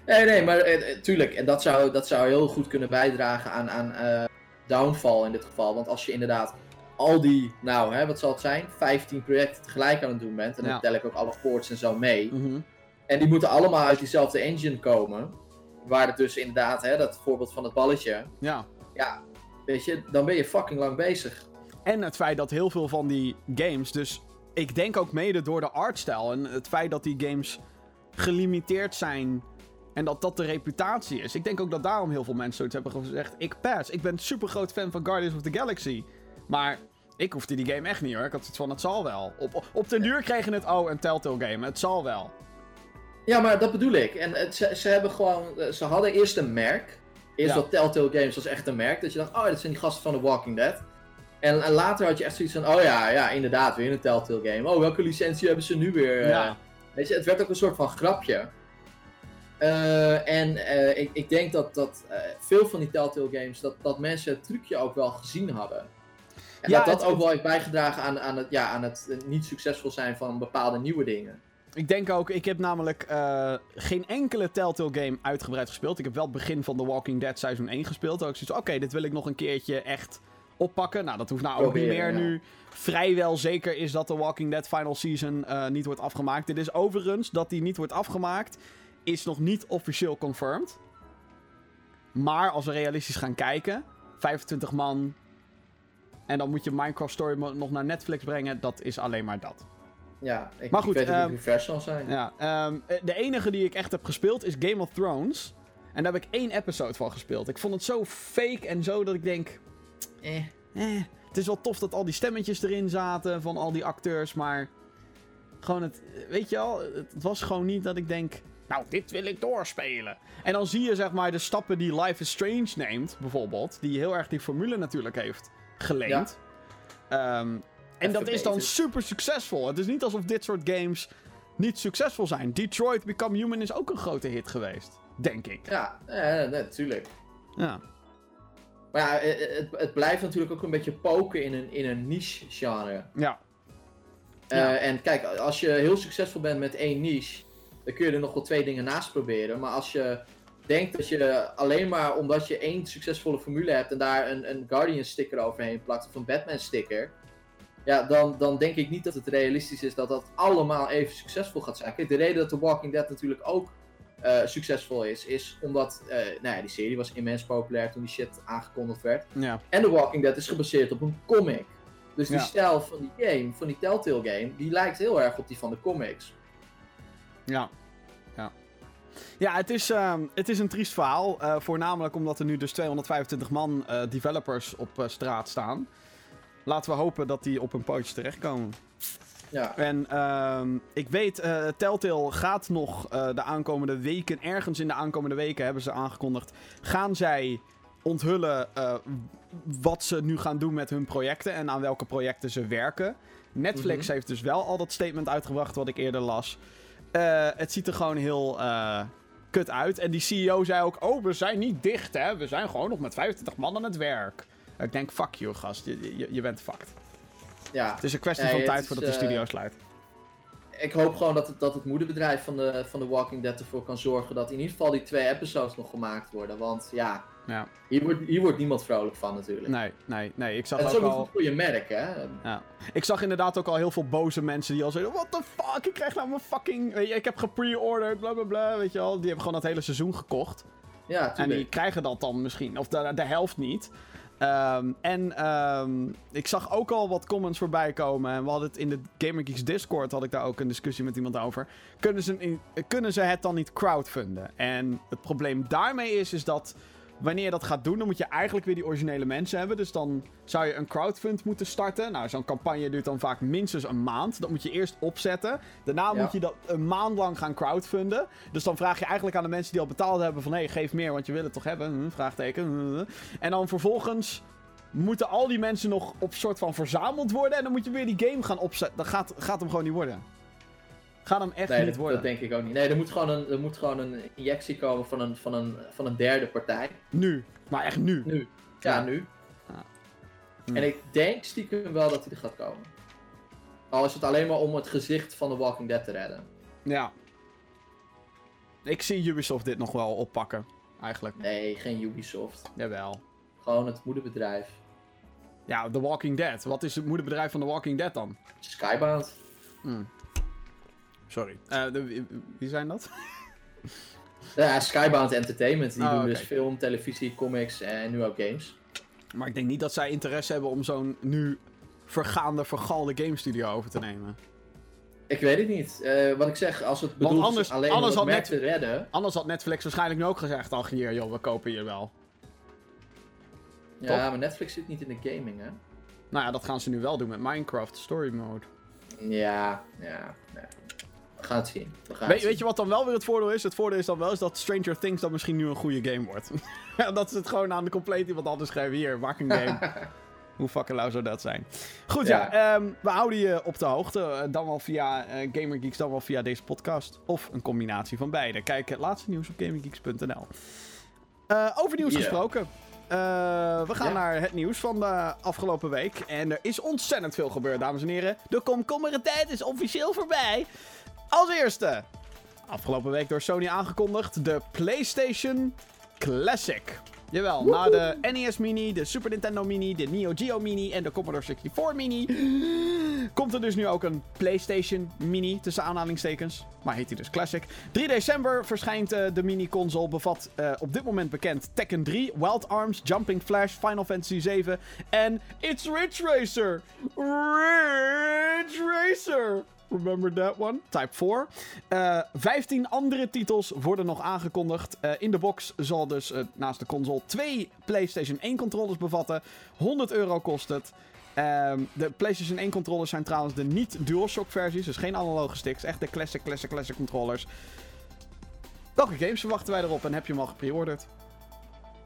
Nee, nee, maar eh, eh, tuurlijk. En dat zou, dat zou heel goed kunnen bijdragen aan, aan eh, downfall in dit geval. Want als je inderdaad al die, nou, hè, wat zal het zijn? 15 projecten tegelijk aan het doen bent. En dan tel ik ook alle ports en zo mee. Mhm. En die moeten allemaal uit diezelfde engine komen. Waar het dus inderdaad, hè, dat voorbeeld van het balletje. Ja. Ja, weet je, dan ben je fucking lang bezig. En het feit dat heel veel van die games, dus ik denk ook mede door de artstijl en het feit dat die games gelimiteerd zijn en dat dat de reputatie is. Ik denk ook dat daarom heel veel mensen zoiets hebben gezegd: ik pass. Ik ben super groot fan van Guardians of the Galaxy. Maar ik hoefde die game echt niet hoor. Ik had zoiets van: het zal wel. Op, op den duur kregen het, oh, een Telltale game. Het zal wel. Ja, maar dat bedoel ik. En het, ze, ze hebben gewoon, eh, ze hadden eerst een merk. Eerst Ja. dat Telltale Games was echt een merk. Dat je dacht, oh, dat zijn die gasten van The Walking Dead. En, en later had je echt zoiets van, oh ja, ja, inderdaad, weer een Telltale game. Oh, welke licentie hebben ze nu weer? eh? Ja. Weet je, het werd ook een soort van grapje. Eh, en eh, ik, ik denk dat, dat eh, veel van die Telltale games, dat, dat mensen het trucje ook wel gezien hadden. En Ja, dat dat het- ook wel heeft bijgedragen aan, aan, het, ja, aan het eh, niet succesvol zijn van bepaalde nieuwe dingen. Ik denk ook, ik heb namelijk eh, geen enkele Telltale game uitgebreid gespeeld. Ik heb wel het begin van The Walking Dead seizoen 1 gespeeld. Ook zoiets oké, dit wil ik nog een keertje echt oppakken. Nou, dat hoeft nou ook niet meer ja. nu. Vrijwel zeker is dat The Walking Dead Final Season eh, niet wordt afgemaakt. Dit is overigens, dat die niet wordt afgemaakt, is nog niet officieel confirmed. Maar als we realistisch gaan kijken, 25 man... En dan moet je Minecraft Story nog naar Netflix brengen. Dat is alleen maar dat. Ja, ik, Maar goed, ik weet het ehm, zal zijn. Ja, ehm, eh, de enige die ik echt heb gespeeld is Game of Thrones. En daar heb ik één episode van gespeeld. Ik vond het zo fake en zo dat ik denk... Eh. Eh, het is wel tof dat al die stemmetjes erin zaten van al die acteurs, maar... Gewoon het... Weet je wel, het was gewoon niet dat ik denk... Nou, dit wil ik doorspelen. En dan zie je zeg maar de stappen die Life is Strange neemt, bijvoorbeeld. Die heel erg die formule natuurlijk heeft geleend. Ehm, en En dat is dan super succesvol. Het is niet alsof dit soort games niet succesvol zijn. Detroit Become Human is ook een grote hit geweest. Denk ik. Ja, eh, natuurlijk. Ja. Maar ja, eh, het, het blijft natuurlijk ook een beetje poken in een, in een niche genre. Ja. Eh, Ja. En kijk, als je heel succesvol bent met één niche, dan kun je er nog wel twee dingen naast proberen. Maar als je denkt dat je alleen maar omdat je één succesvolle formule hebt en daar een, een Guardian sticker overheen plakt of een Batman sticker, ja, dan, dan denk ik niet dat het realistisch is dat dat allemaal even succesvol gaat zijn. Kijk, de reden dat The Walking Dead natuurlijk ook eh, succesvol is, is omdat eh, nou ja, die serie was immens populair toen die shit aangekondigd werd. Ja. En The Walking Dead is gebaseerd op een comic. Dus die Ja. stijl van die game, van die Telltale game, die lijkt heel erg op die van de comics. Ja. Ja. Ja, het is, ehm, het is een triest verhaal. eh, voornamelijk omdat er nu dus 225 man developers op straat staan. Laten we hopen dat die op hun pootjes terechtkomen. Ja, En ehm, ik weet, eh, Telltale gaat nog eh, de aankomende weken, ergens in de aankomende weken hebben ze aangekondigd, gaan zij onthullen eh, wat ze nu gaan doen met hun projecten en aan welke projecten ze werken. Netflix Mhm. heeft dus wel al dat statement uitgebracht wat ik eerder las. Het ziet er gewoon heel kut uit. En die CEO zei ook, oh, we zijn niet dicht, hè. We zijn gewoon nog met 25 man aan het werk. Ik denk, fuck you, gast. Je, je, je bent fucked. ja. Het is een kwestie Nee, van tijd is, voordat de eh, studio sluit. Ik hoop gewoon dat het, dat het moederbedrijf van de, van The Walking Dead ervoor kan zorgen dat in ieder geval die twee episodes nog gemaakt worden. Want ja, Ja. hier wordt, hier wordt niemand vrolijk van natuurlijk. Nee, nee, nee. Ik zag het is ook ook niet al... goed voor je merk, hè? Ja. Ik zag inderdaad ook al heel veel boze mensen die al zeiden... What the fuck, ik krijg nou mijn fucking... Weet je, ik heb gepre-ordered, bla bla bla, weet je wel. Die hebben gewoon dat hele seizoen gekocht. Ja, En die krijgen dat dan misschien. Of de, de helft niet. Ehm, en ehm, ik zag ook al wat comments voorbij komen. En we hadden het in de Gamer Geeks Discord, had ik daar ook een discussie met iemand over. Kunnen ze, kunnen ze het dan niet crowdfunden? En het probleem daarmee is, is dat wanneer je dat gaat doen, dan moet je eigenlijk weer die originele mensen hebben. Dus dan zou je een crowdfund moeten starten. Nou, zo'n campagne duurt dan vaak minstens een maand. Dat moet je eerst opzetten. Daarna Ja. moet je dat een maand lang gaan crowdfunden. Dus dan vraag je eigenlijk aan de mensen die al betaald hebben van... hé, hey, geef meer, want je wil het toch hebben? Hm, vraagteken. Hm. En dan vervolgens moeten al die mensen nog op soort van verzameld worden. En dan moet je weer die game gaan opzetten. Dat gaat, gaat hem gewoon niet worden. Gaat hem echt Nee, niet dat, worden. dat denk ik ook niet. Nee, er moet gewoon een, er moet gewoon een injectie komen van een, van, een, van een derde partij. Nu. Maar echt nu. Nu. Ja, Ja. nu. Ja. Hm. En ik denk stiekem wel dat hij er gaat komen. Al is het alleen maar om het gezicht van The Walking Dead te redden. Ja. Ik zie Ubisoft dit nog wel oppakken. Eigenlijk. Nee, geen Ubisoft. Jawel. Gewoon het moederbedrijf. Ja, The Walking Dead. Wat is het moederbedrijf van The Walking Dead dan? Skybound. Hm. Sorry. Eh, de- wie, zijn dat? <laughs> Ja, Skybound Entertainment. Die Oh, doen dus film, televisie, comics en nu ook games. Maar ik denk niet dat zij interesse hebben om zo'n nu vergaande, vergalde game studio over te nemen. Ik weet het niet. Eh, wat ik zeg, als het bedoeld anders- is alleen anders om het te redden. Anders had Netflix waarschijnlijk nu ook gezegd: ach hier, joh, we kopen hier wel. Ja, maar Netflix zit niet in de gaming, hè? Nou ja, dat gaan ze nu wel doen met Minecraft Story Mode. Ja, ja. ja. We gaan het zien. We gaan Weet, het weet je wat dan wel weer het voordeel is? Het voordeel is dan wel is dat Stranger Things dan misschien nu een goede game wordt. <laughs> Ja, dat ze het gewoon aan de compleet iemand anders geven. Hier, maak een game. <laughs> Hoe fucking lauw zou dat zijn? Goed, ja. Ja. ehm, we houden je op de hoogte. eh, Dan wel via eh, GamerGeeks, dan wel via deze podcast. Of een combinatie van beide. Kijk het laatste nieuws op gamergeeks.nl. Eh, over nieuws gesproken. We gaan Ja. naar het nieuws van de afgelopen week. En er is ontzettend veel gebeurd, dames en heren. De komkommere tijd is officieel voorbij. Als eerste, afgelopen week door Sony aangekondigd, de PlayStation Classic. Jawel, na de NES Mini, de Super Nintendo Mini, de Neo Geo Mini en de Commodore 64 Mini... komt er dus nu ook een PlayStation Mini, tussen aanhalingstekens. Maar heet hij dus Classic. 3 december verschijnt eh, de mini-console. Bevat eh, op dit moment bekend Tekken 3, Wild Arms, Jumping Flash, Final Fantasy 7 en It's Ridge Racer. Ridge Racer. Remember that one? Type 4. Eh 15 andere titels worden nog aangekondigd. Eh, in de box zal dus eh, naast de console twee PlayStation 1 controllers bevatten. 100 euro kost het. Ehm, de PlayStation 1 controllers zijn trouwens de niet DualShock versies, dus geen analoge sticks. Echt de classic, classic, classic controllers. Welke games verwachten wij erop en heb je hem al gepreorderd?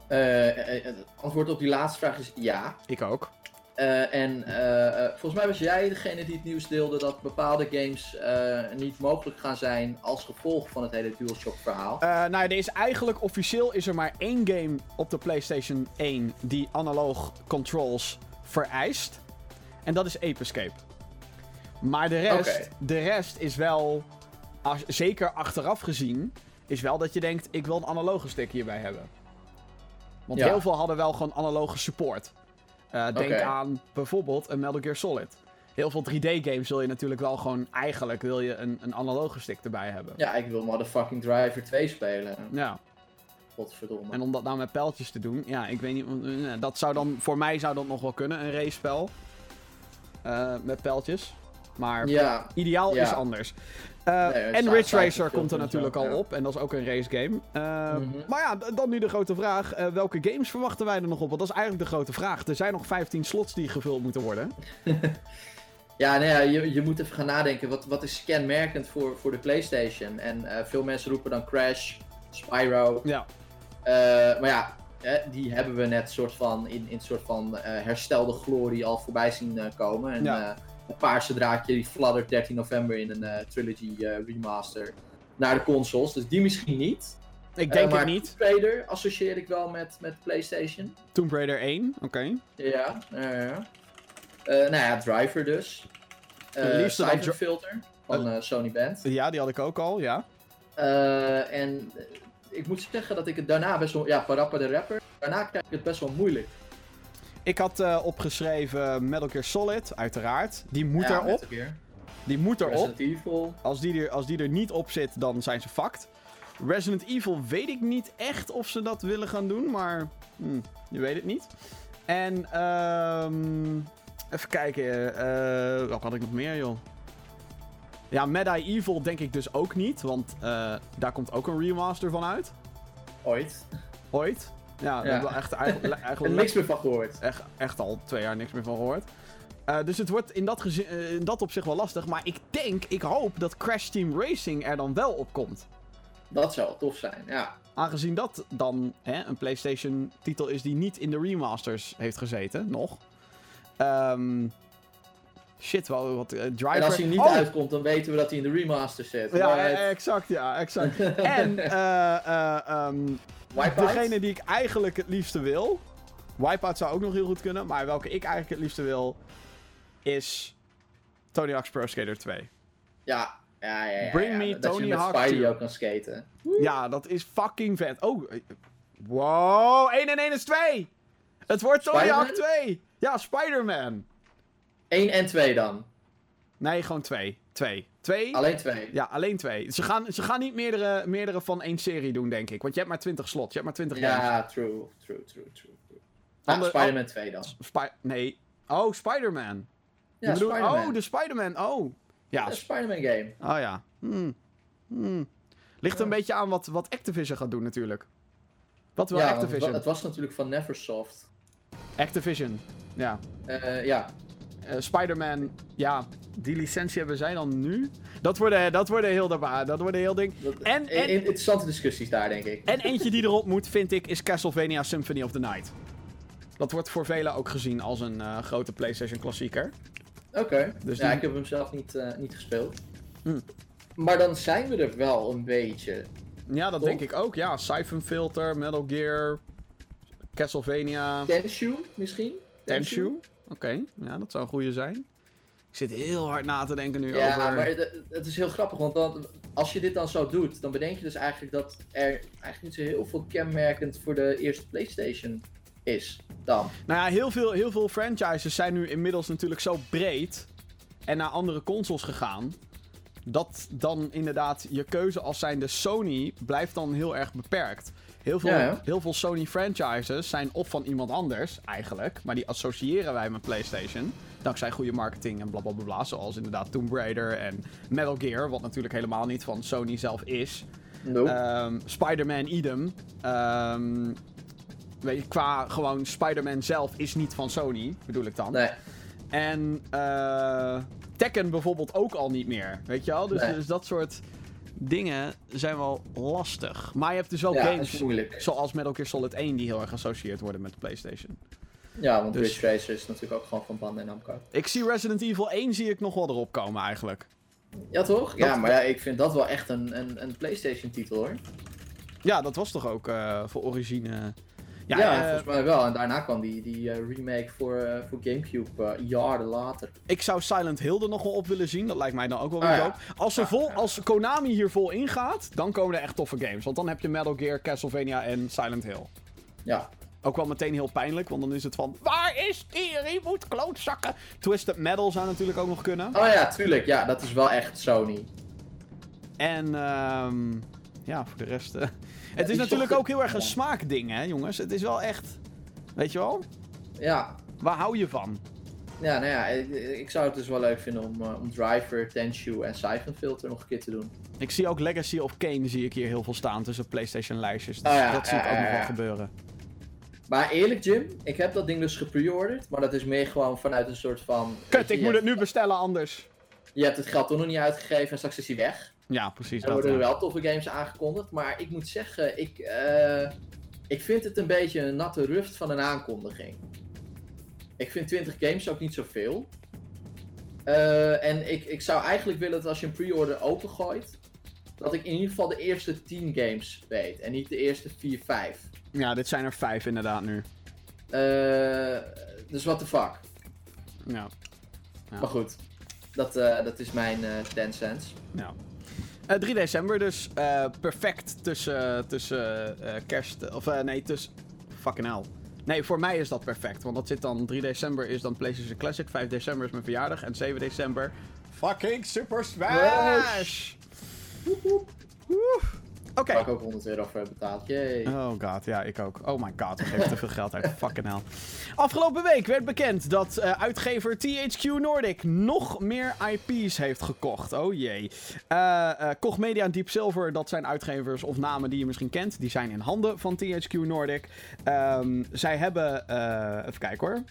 Eh, eh, het antwoord op die laatste vraag is ja. Ik ook. Eh, en eh, eh, volgens mij was jij degene die het nieuws deelde dat bepaalde games niet mogelijk gaan zijn als gevolg van het hele DualShock verhaal. Nou ja, er is eigenlijk officieel is er maar één game op de PlayStation 1 die analoog controls vereist. En dat is Ape Escape. Maar de rest, de rest is wel, als, zeker achteraf gezien, is wel dat je denkt, ik wil een analoge stick hierbij hebben. Want Ja. heel veel hadden wel gewoon analoge support. Eh, denk aan bijvoorbeeld een Metal Gear Solid. Heel veel 3D-games wil je natuurlijk wel gewoon, eigenlijk wil je een, een analoge stick erbij hebben. Ja, ik wil Motherfucking Driver 2 spelen. ja. Godverdomme. En om dat nou met pijltjes te doen, ja, ik weet niet. eh, Dat zou dan, voor mij zou dat nog wel kunnen, een racespel. Eh met pijltjes. Maar Ja, ideaal ja. is anders. Eh, Nee, en Ridge Racer komt er natuurlijk al op. En dat is ook een racegame. Eh Mhm. Maar ja, dan nu de grote vraag. eh, welke games verwachten wij er nog op? Want dat is eigenlijk de grote vraag. Er zijn nog 15 slots die gevuld moeten worden. <laughs> ja, nee, ja je, je moet even gaan nadenken. Wat, wat is kenmerkend voor, voor de PlayStation? En veel mensen roepen dan Crash, Spyro. Ja. Maar ja, die hebben we net soort van in, in soort van herstelde glorie al voorbij zien komen. En Ja. Het paarse draadje die fladdert 13 november in een eh, trilogy eh, remaster naar de consoles. Dus die misschien niet. Ik denk maar het niet. Tomb Raider associeer ik wel met, met PlayStation. Tomb Raider 1, oké. Ja, ja, ja. Eh, nou ja, Driver dus. Cypher Dri- Filter van Sony Band. Ja, die had ik ook al, ja. En ik moet zeggen dat ik het daarna best wel... Ja, Parappa de Rapper. Daarna krijg ik het best wel moeilijk. Ik had eh, opgeschreven Metal Gear Solid, uiteraard. Die moet ja, erop. Die moet erop. Resident Evil. Als die, er, als die er niet op zit, dan zijn ze fucked. Resident Evil weet ik niet echt of ze dat willen gaan doen, maar hm, je weet het niet. En ehm even kijken, eh wat had ik nog meer, joh? Ja, Medieval denk ik dus ook niet, want eh, daar komt ook een remaster van uit. Ooit. Ooit. Ja, daar Ja. hebben we echt, eigenlijk, <laughs> En eigenlijk niks meer van gehoord. echt, echt al twee jaar niks meer van gehoord. Eh, dus het wordt in dat, eh, in dat opzicht wel lastig. Maar ik denk, ik hoop dat Crash Team Racing er dan wel op komt. Dat zou tof zijn, ja. aangezien dat dan hè, een PlayStation-titel is die niet in de remasters heeft gezeten, nog. Ehm, shit, wel wat. eh, driver. En als hij niet Oh! uitkomt, dan weten we dat hij in de remaster zit. Ja, Maar exact, ja, exact. <laughs> en ehm, Wipeout? degene die ik eigenlijk het liefste wil. Wipeout zou ook nog heel goed kunnen, maar welke ik eigenlijk het liefste wil. is. Tony Hawk's Pro Skater 2. Ja, ja, ja. ja, Bring ja, me dat Tony je met Hawk Spidey 2. ook kan skaten. Ja, dat is fucking vet. Oh, eh, wow, 1 en 1 is 2. Het wordt Tony Hawk Spider-Man? 2. Ja, Spider-Man. 1 en 2 dan. Nee, gewoon 2. 2. 2? Alleen 2. Ja, alleen 2. Ze gaan, ze gaan niet meerdere, meerdere van één serie doen, denk ik. Want je hebt maar 20 slots. Je hebt maar 20 games. Ja, true, true, true, true. true. Ah, Spider-Man 2 dan. Spy- nee. Oh, Spider-Man. Ja. Oh, de Spider-Man. Oh. Ja. Een Spider-Man game. Oh ja. Hmm. Hmm. Ligt er een beetje aan wat, wat Activision gaat doen natuurlijk. Wat wil ja, want het, Activision? wa- het was natuurlijk van Neversoft. Activision. Ja. Eh, ja, Eh, Spider-Man. Ja. Die licentie hebben zij dan nu? Dat worden, dat worden heel daarbij. Dat worden heel ding. dat, En- en- in- interessante discussies daar, denk ik. En eentje die erop <laughs> moet, vind ik, is Castlevania Symphony of the Night. Dat wordt voor velen ook gezien als een eh, grote PlayStation klassieker. Oké, Dus ja, die- ik heb hem zelf niet, eh, niet gespeeld. Hm. Maar dan zijn we er wel een beetje. Ja, dat Toch? denk ik ook. Ja, Siphon Filter, Metal Gear, Castlevania, Tenshu misschien? Tenshu. Oké, ja, dat zou een goede zijn. Ik zit heel hard na te denken nu Ja, over... maar het, het is heel grappig, want dan, als je dit dan zo doet, dan bedenk je dus eigenlijk dat er eigenlijk niet zo heel veel kenmerkend voor de eerste PlayStation is. Dan. Nou ja, heel veel, heel veel franchises zijn nu inmiddels natuurlijk zo breed en naar andere consoles gegaan. Dat dan inderdaad je keuze als zijnde Sony blijft dan heel erg beperkt. Heel veel, Ja, heel veel Sony franchises zijn of van iemand anders eigenlijk, maar die associëren wij met PlayStation. Dankzij goede marketing en blablabla. Bla, bla, bla, zoals inderdaad Tomb Raider en Metal Gear, wat natuurlijk helemaal niet van Sony zelf is. Nope. Ehm, Spider-Man idem. Ehm, weet je, qua gewoon Spider-Man zelf is niet van Sony, bedoel ik dan. nee. En eh, Tekken bijvoorbeeld ook al niet meer, weet je wel? Dus, Nee. dus dat soort dingen zijn wel lastig. Maar je hebt dus wel ja, games zoals Metal Gear Solid 1 die heel erg geassocieerd worden met de PlayStation. Ja, want Dus- Ridge Racer is natuurlijk ook gewoon van Bandai Namco. Ik zie Resident Evil 1 zie ik nog wel erop komen eigenlijk. Ja, toch? Ja, maar ja, ik vind dat wel echt een, een, een PlayStation titel hoor. Ja, dat was toch ook eh, voor origine... Ja, Ja, eh, volgens mij wel. En daarna kwam die, die eh, remake voor, eh, voor Gamecube jaren later. Ik zou Silent Hill er nog wel op willen zien. Dat lijkt mij dan ook wel Ah, weer ja. Als, ze vol, als Konami hier vol ingaat, dan komen er echt toffe games. Want dan heb je Metal Gear, Castlevania en Silent Hill. Ja, Ook wel meteen heel pijnlijk, want dan is het van... Waar is die reboot, klootzakken? Twisted Metal zou natuurlijk ook nog kunnen. Oh ja, tuurlijk. Ja, dat is wel echt Sony. En ehm ja, voor de rest... het is natuurlijk ook heel erg een smaakding, hè jongens. Het is wel echt... Weet je wel? Ja, Waar hou je van? ja nou ja, ik, ik zou het dus wel leuk vinden om, eh, om Driver, Tenshu en Siphon Filter nog een keer te doen. Ik zie ook Legacy of Kane zie ik hier heel veel staan tussen PlayStation lijstjes. Dus Oh ja, dat zie ik ja, ook ja, nog wel ja. gebeuren. Maar eerlijk Jim, ik heb dat ding dus gepreorderd. Maar dat is meer gewoon vanuit een soort van... Kut, ik moet het nu bestellen anders. Je hebt het geld toch nog niet uitgegeven en straks is hij weg. Ja, precies Er worden er ja. wel toffe games aangekondigd, maar ik moet zeggen, ik, eh, ik vind het een beetje een natte rust van een aankondiging. Ik vind 20 games ook niet zoveel. Eh, en ik, ik zou eigenlijk willen dat als je een pre-order opengooit, dat ik in ieder geval de eerste 10 games weet en niet de eerste 4, 5. Ja, dit zijn er vijf inderdaad nu. Eh, dus what the fuck. Ja. Ja. Maar goed, dat, eh, dat is mijn eh 10 cents. ja. Eh, 3 december dus. eh, perfect tussen, tussen eh, kerst... Of eh, nee, tussen... Fucking hell. Nee, voor mij is dat perfect. Want dat zit dan... 3 december is dan PlayStation Classic. 5 december is mijn verjaardag. En 7 december... Fucking Super Smash! Woe. Oké. Waar ik ook 100 euro voor heb betaald. Yay. Oh god, ja, ik ook. Oh my god, we geven te veel geld uit. Fucking hell. Afgelopen week werd bekend dat eh, uitgever THQ Nordic nog meer IP's heeft gekocht. Oh jee. Koch Media en Deep Silver, dat zijn uitgevers of namen die je misschien kent. Die zijn in handen van THQ Nordic. Ehm, zij hebben, even kijken hoor.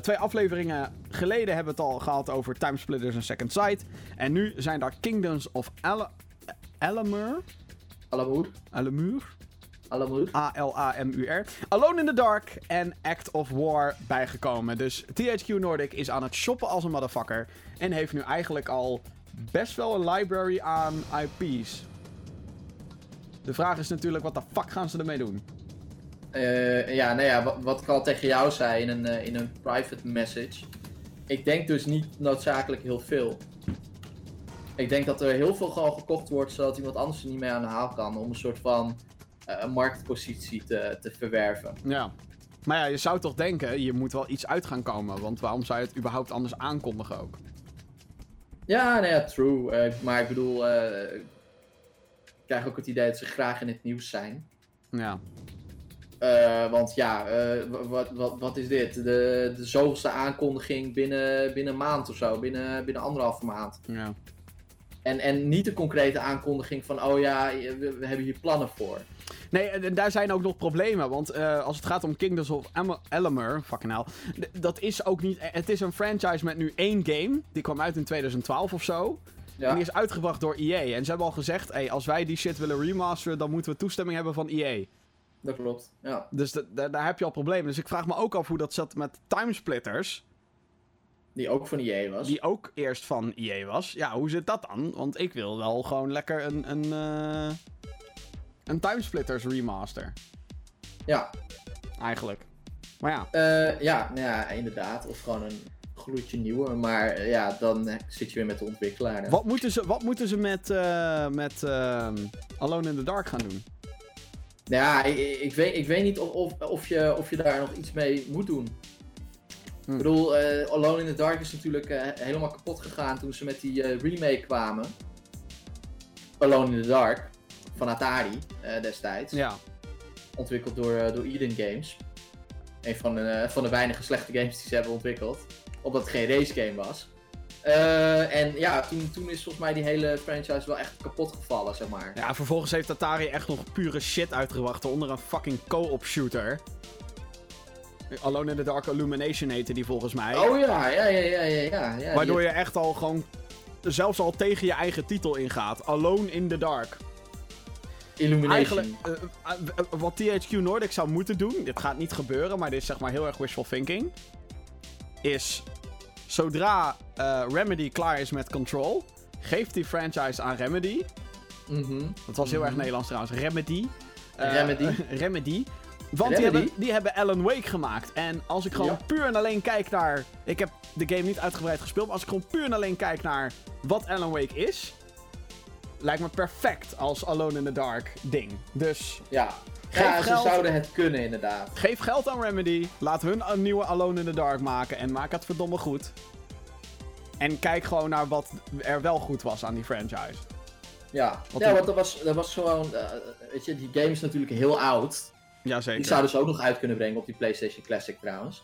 Twee afleveringen geleden hebben we het al gehad over Timesplitters en Second Sight. En nu zijn daar Kingdoms of Elemur. Alamoer. Elemur? Alamur. A-L-A-M-U-R. Alone in the Dark en Act of War bijgekomen. Dus THQ Nordic is aan het shoppen als een motherfucker. En heeft nu eigenlijk al best wel een library aan IP's. De vraag is natuurlijk, wat de fuck gaan ze ermee doen? Eh, ja, nou ja, wat, wat ik al tegen jou zei in een, eh, in een private message. Ik denk dus niet noodzakelijk heel veel. Ik denk dat er heel veel gewoon gekocht wordt zodat iemand anders er niet mee aan de haal kan. Om een soort van eh, marktpositie te, te verwerven. Ja. Maar ja, je zou toch denken, je moet wel iets uit gaan komen. Want waarom zou je het überhaupt anders aankondigen ook? Ja, nou ja, true. Eh, maar ik bedoel, eh, ik krijg ook het idee dat ze graag in het nieuws zijn. Ja. Want ja, wa- wat, wat, wat is dit? De, de zoveelste aankondiging binnen, binnen een maand of zo, binnen, binnen anderhalve maand. ja. En, en niet de concrete aankondiging van, oh ja, we, we hebben hier plannen voor. Nee, en daar zijn ook nog problemen. Want eh, als het gaat om Kingdoms of Amalur, fucking hell. Dat is ook niet. Het is een franchise met nu één game. Die kwam uit in 2012 of zo. En Ja, die is uitgebracht door EA. En ze hebben al gezegd: hey, als wij die shit willen remasteren, dan moeten we toestemming hebben van EA. dat klopt. Ja. Dus da- da- daar heb je al problemen. Dus ik vraag me ook af hoe dat zat met Timesplitters. Die ook van EA was. Die ook eerst van EA was. Ja, hoe zit dat dan? Want ik wil wel gewoon lekker een. Een, eh een Timesplitters remaster. Ja, Eigenlijk. Maar ja. Eh, ja, nou ja, inderdaad. Of gewoon een gloedje nieuwe. Maar eh, ja, dan zit je weer met de ontwikkelaar. hè. Wat moeten ze, wat moeten ze met, met Alone in the Dark gaan doen? Nou ja, ik, ik, weet, ik weet niet of, of, of, je, of je daar nog iets mee moet doen. Hm. Ik bedoel, eh, Alone in the Dark is natuurlijk eh, helemaal kapot gegaan toen ze met die eh, remake kwamen. Alone in the Dark van Atari destijds. Ja. Ontwikkeld door, door Eden Games. Een van de, van de weinige slechte games die ze hebben ontwikkeld. Omdat het geen race game was. En ja, toen, toen is volgens mij die hele franchise wel echt kapot gevallen, zeg maar. ja, vervolgens heeft Atari echt nog pure shit uitgebracht. Onder een fucking co-op shooter. Alone in the Dark Illumination heette die volgens mij. Oh ja, ja, ja, ja, ja. ja, ja waardoor je echt al gewoon. Zelfs al tegen je eigen titel ingaat. Alone in the Dark. Illumination. Eigenlijk, eh, eh, wat THQ Nordic zou moeten doen, dit gaat niet gebeuren, maar dit is zeg maar heel erg wishful thinking, is zodra eh, Remedy klaar is met Control, geeft die franchise aan Remedy. Mhm. Dat was heel erg Mhm. Nederlands trouwens, Remedy. Remedy? <laughs> Remedy. Want die hebben, die hebben Alan Wake gemaakt. En als ik gewoon Ja. puur en alleen kijk naar... Ik heb de game niet uitgebreid gespeeld, maar als ik gewoon puur en alleen kijk naar wat Alan Wake is... Lijkt me perfect als Alone in the Dark ding. Dus Ja. Geef ja, ze geld. zouden het kunnen inderdaad. Geef geld aan Remedy. Laat hun een nieuwe Alone in the Dark maken. En maak het verdomme goed. En kijk gewoon naar wat er wel goed was aan die franchise. Ja, Wat ja die- want dat was, dat was gewoon, eh, weet je, die game is natuurlijk heel oud. Jazeker. Die zouden ze ook nog uit kunnen brengen op die PlayStation Classic trouwens.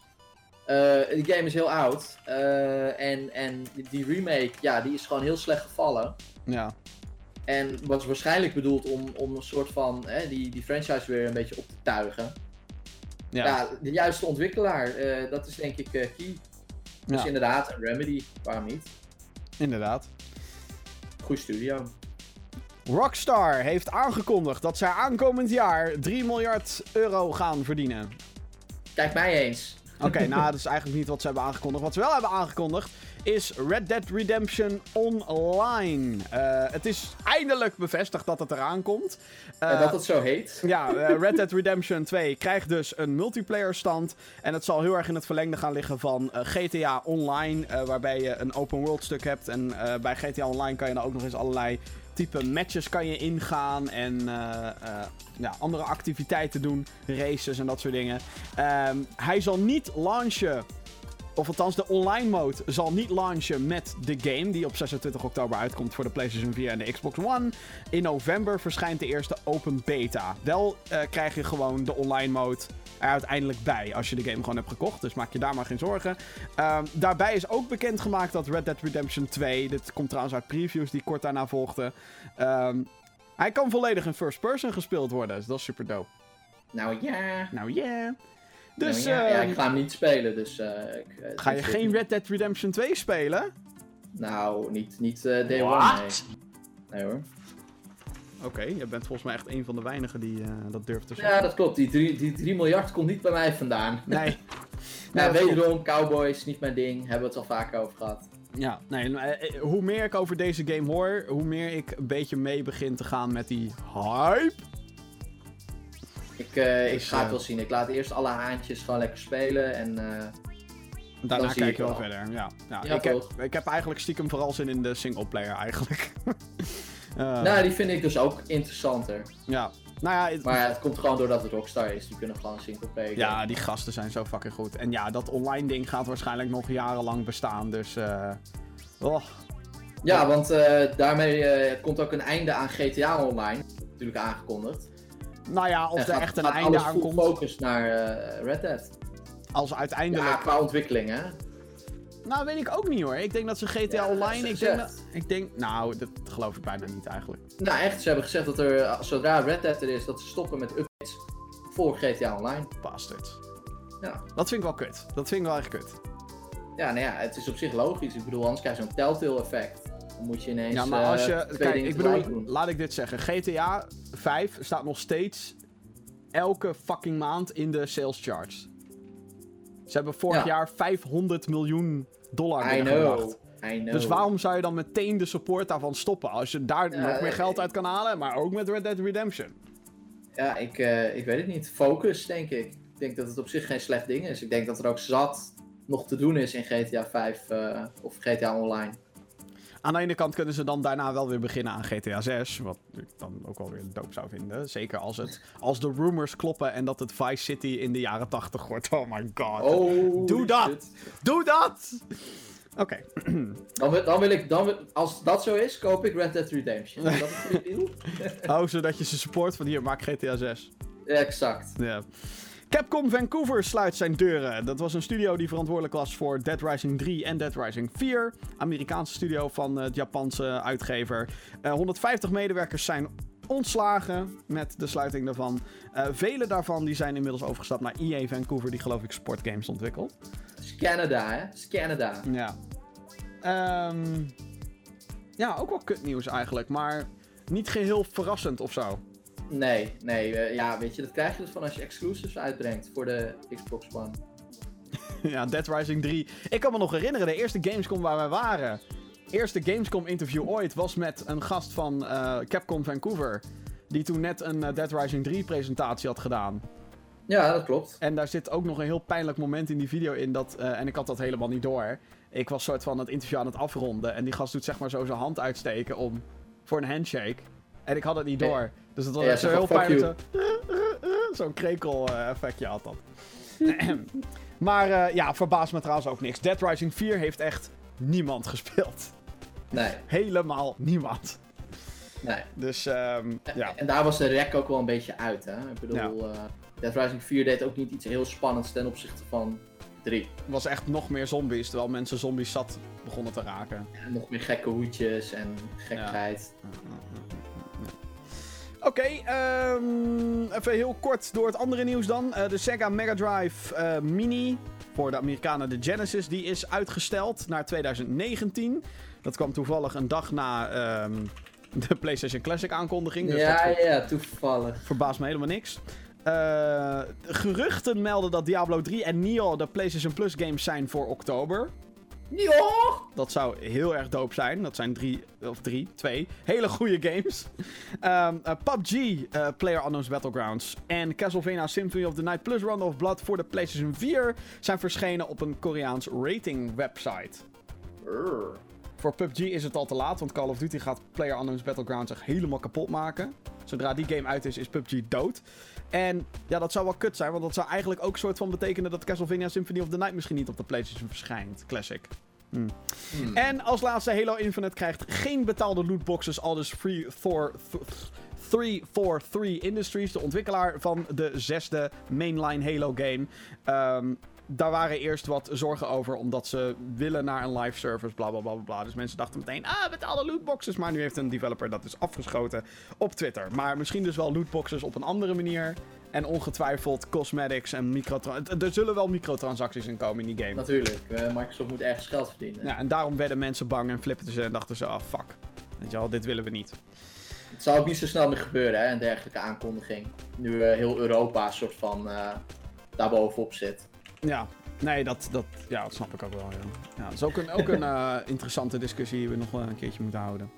Eh, die game is heel oud. eh, en, en die remake, ja, die is gewoon heel slecht gevallen. Ja. En was waarschijnlijk bedoeld om, om een soort van hè, die, die franchise weer een beetje op te tuigen. Ja. Ja, de juiste ontwikkelaar, eh, dat is denk ik key. Dus Ja. inderdaad, een Remedy, waarom niet? Inderdaad. Goeie studio. Rockstar heeft aangekondigd dat zij aankomend jaar 3 miljard euro gaan verdienen. Kijk mij eens. Oké, <laughs> nou, dat is eigenlijk niet wat ze hebben aangekondigd. Wat ze wel hebben aangekondigd is Red Dead Redemption Online. Eh, het is eindelijk bevestigd dat het eraan komt. en Eh, dat het zo heet. Ja, eh, <laughs> Red Dead Redemption 2 krijgt dus een multiplayer stand. En het zal heel erg in het verlengde gaan liggen van GTA Online. waarbij je een open world stuk hebt. En bij GTA Online kan je dan ook nog eens allerlei type matches kan je ingaan. En eh, eh, ja, andere activiteiten doen. Races en dat soort dingen. Ehm, hij zal niet launchen. Of althans, de online mode zal niet launchen met de game. Die op 26 oktober uitkomt voor de PlayStation 4 en de Xbox One. In november verschijnt de eerste open beta. Wel eh, krijg je gewoon de online mode er uiteindelijk bij. Als je de game gewoon hebt gekocht. Dus maak je daar maar geen zorgen. Ehm, daarbij is ook bekendgemaakt dat Red Dead Redemption 2. Dit komt trouwens uit previews die kort daarna volgden. ehm, hij kan volledig in first person gespeeld worden. Dus dat is super dope. Nou ja. Nou yeah. Dus Nou ja, ja, ehm, ik ga hem niet spelen, dus... eh, ik, eh, ga je geen Red Dead Redemption 2 spelen? Nou, niet, niet eh day What? one, nee. Nee hoor. oké. Je bent volgens mij echt een van de weinigen die eh, dat durft te zeggen. Ja, dat klopt. Die 3 die 3 miljard komt niet bij mij vandaan. Nee. <laughs> Klopt. wederom, Cowboys, niet mijn ding. Hebben we het al vaker over gehad. Ja, nee, hoe meer ik over deze game hoor, hoe meer ik een beetje mee begin te gaan met die hype. Ik, eh, ik Dus, ga het eh, wel zien. Ik laat eerst alle haantjes gewoon lekker spelen. En eh, Daarna Dan kijk ik je wel verder. Ja, ja, Ja, ik, heb, toch? ik heb eigenlijk stiekem vooral zin in de singleplayer eigenlijk. <laughs> Eh, nou, die vind ik dus ook interessanter. Ja, nou ja, het- Maar ja, het komt gewoon doordat het Rockstar is. Die kunnen gewoon single player. ja, die gasten zijn zo fucking goed. En ja, dat online ding gaat waarschijnlijk nog jarenlang bestaan, dus... eh oh, Ja, want daarmee komt ook een einde aan GTA Online. Natuurlijk aangekondigd. Nou ja, of En er gaat- echt een gaat einde alles aankomt, focus naar eh, Red Dead. als uiteindelijk... Ja, qua ontwikkeling, hè? Nou, weet ik ook niet hoor. Ik denk dat ze GTA Ja, Online... Ik denk, dat, ik denk... Nou, dat geloof ik bijna niet eigenlijk. Nou, echt, ze hebben gezegd dat er, eh, zodra Red Dead er is, dat ze stoppen met updates voor GTA Online. Bastards. Ja. Dat vind ik wel kut. Dat vind ik wel echt kut. Ja, nou ja, het is op zich logisch. Ik bedoel, anders krijg je zo'n telltale effect. Moet je ineens Ja, maar als eh, je... twee Kijk, ik bedoel, doen. laat ik dit zeggen. GTA 5 staat nog steeds elke fucking maand in de sales charts. Ze hebben vorig Ja. jaar 500 miljoen dollar binnengebracht. Dus waarom zou je dan meteen de support daarvan stoppen? Als je daar nog meer eh, geld uit kan halen, maar ook met Red Dead Redemption. Ja, ik, eh, ik weet het niet. Focus, denk ik. Ik denk dat het op zich geen slecht ding is. Ik denk dat er ook zat nog te doen is in GTA 5 eh, of GTA Online. Aan de ene kant kunnen ze dan daarna wel weer beginnen aan GTA 6. Wat ik dan ook wel weer dope zou vinden. Zeker als, het, als de rumors kloppen en dat het Vice City in de jaren 80 wordt. Oh my god. Oh, Doe dat! Doe dat! Oké. <clears throat> Dan, wil, dan wil ik, dan wil- als dat zo is, koop ik Red Dead Redemption. Is dat een goede deal? <laughs> Oh, zodat je ze support van hier, maak GTA 6. Ja, exact. Ja. Capcom Vancouver sluit zijn deuren. Dat was een studio die verantwoordelijk was voor Dead Rising 3 en Dead Rising 4. Amerikaanse studio van eh, het Japanse uitgever. Eh, 150 medewerkers zijn ontslagen met de sluiting daarvan. Eh vele daarvan die zijn inmiddels overgestapt naar EA Vancouver, die geloof ik sportgames ontwikkelt. Canada, hè? Canada. Ja. Ehm, ja, ook wel kutnieuws eigenlijk, maar niet geheel verrassend of zo. Nee, nee. eh, ja, weet je, dat krijg je dus van als je exclusives uitbrengt voor de Xbox One. <laughs> Ja, Dead Rising 3. Ik kan me nog herinneren, de eerste Gamescom waar wij waren. Eerste Gamescom interview ooit was met een gast van eh, Capcom Vancouver. Die toen net een eh, Dead Rising 3 presentatie had gedaan. Ja, dat klopt. En daar zit ook nog een heel pijnlijk moment in die video in. Dat, en ik had dat helemaal niet door. Ik was soort van het interview aan het afronden. En die gast doet zeg maar zo zijn hand uitsteken om, voor een handshake. En ik had het niet Nee. Dus het was Ja, echt zo heel van, fuck pijnlijk. Zo, zo'n <laughs> krekel eh, effectje had dat. <clears throat> maar eh, ja, verbaast me trouwens ook niks. Dead Rising 4 heeft echt niemand <laughs> gespeeld. Nee, Helemaal niemand. nee. Dus ehm, ja. En daar was de rek ook wel een beetje uit, hè. Ik bedoel, eh Dead Rising 4 deed ook niet iets heel spannends ten opzichte van 3. Het was echt nog meer zombies. Terwijl mensen zombies zat begonnen te raken. En nog meer gekke hoedjes en gekkigheid. Oké, ehm, even heel kort door het andere nieuws dan. Eh, de Sega Mega Drive eh, Mini, voor de Amerikanen de Genesis, die is uitgesteld naar 2019. Dat kwam toevallig een dag na ehm, de PlayStation Classic aankondiging. Dus ja, dat ja, toevallig. verbaast me helemaal niks. Eh, geruchten melden dat Diablo 3 en Nioh de PlayStation Plus games zijn voor oktober. Ja! Dat zou heel erg dope zijn. Dat zijn drie, of drie, twee hele goede games. Ehm, eh, PUBG, eh Player Unknown's Battlegrounds en Castlevania Symphony of the Night plus Round of Blood voor de PlayStation 4 zijn verschenen op een Koreaans rating website. Urgh. Voor PUBG is het al te laat, want Call of Duty gaat Player Unknown's Battlegrounds echt helemaal kapot maken. Zodra die game uit is, is PUBG dood. En ja, dat zou wel kut zijn, want dat zou eigenlijk ook soort van betekenen dat Castlevania Symphony of the Night misschien niet op de PlayStation verschijnt. Classic. Hmm. En als laatste, Halo Infinite krijgt geen betaalde lootboxes, al dus Free Thor... th- 343 Industries, de ontwikkelaar van de zesde mainline Halo game. Ehm, daar waren eerst wat zorgen over, omdat ze willen naar een live service, bla bla bla bla. Dus mensen dachten meteen, ah, betaalde lootboxes. Maar nu heeft een developer dat dus afgeschoten op Twitter. Maar misschien dus wel lootboxes op een andere manier. En ongetwijfeld cosmetics en microtransacties. Er zullen wel microtransacties in komen in die game. Natuurlijk, eh, Microsoft moet ergens geld verdienen. Ja, en daarom werden mensen bang en flipten ze en dachten ze, ah fuck. Weet je wel, dit willen we niet. Het zal ook niet zo snel meer gebeuren, hè, een dergelijke aankondiging. Nu eh, heel Europa soort van uh, daarbovenop zit. Ja, nee, dat, dat, ja, dat snap ik ook wel. Ja. Ja, dat is ook een, ook een uh, <laughs> interessante discussie die we nog wel een keertje moeten houden.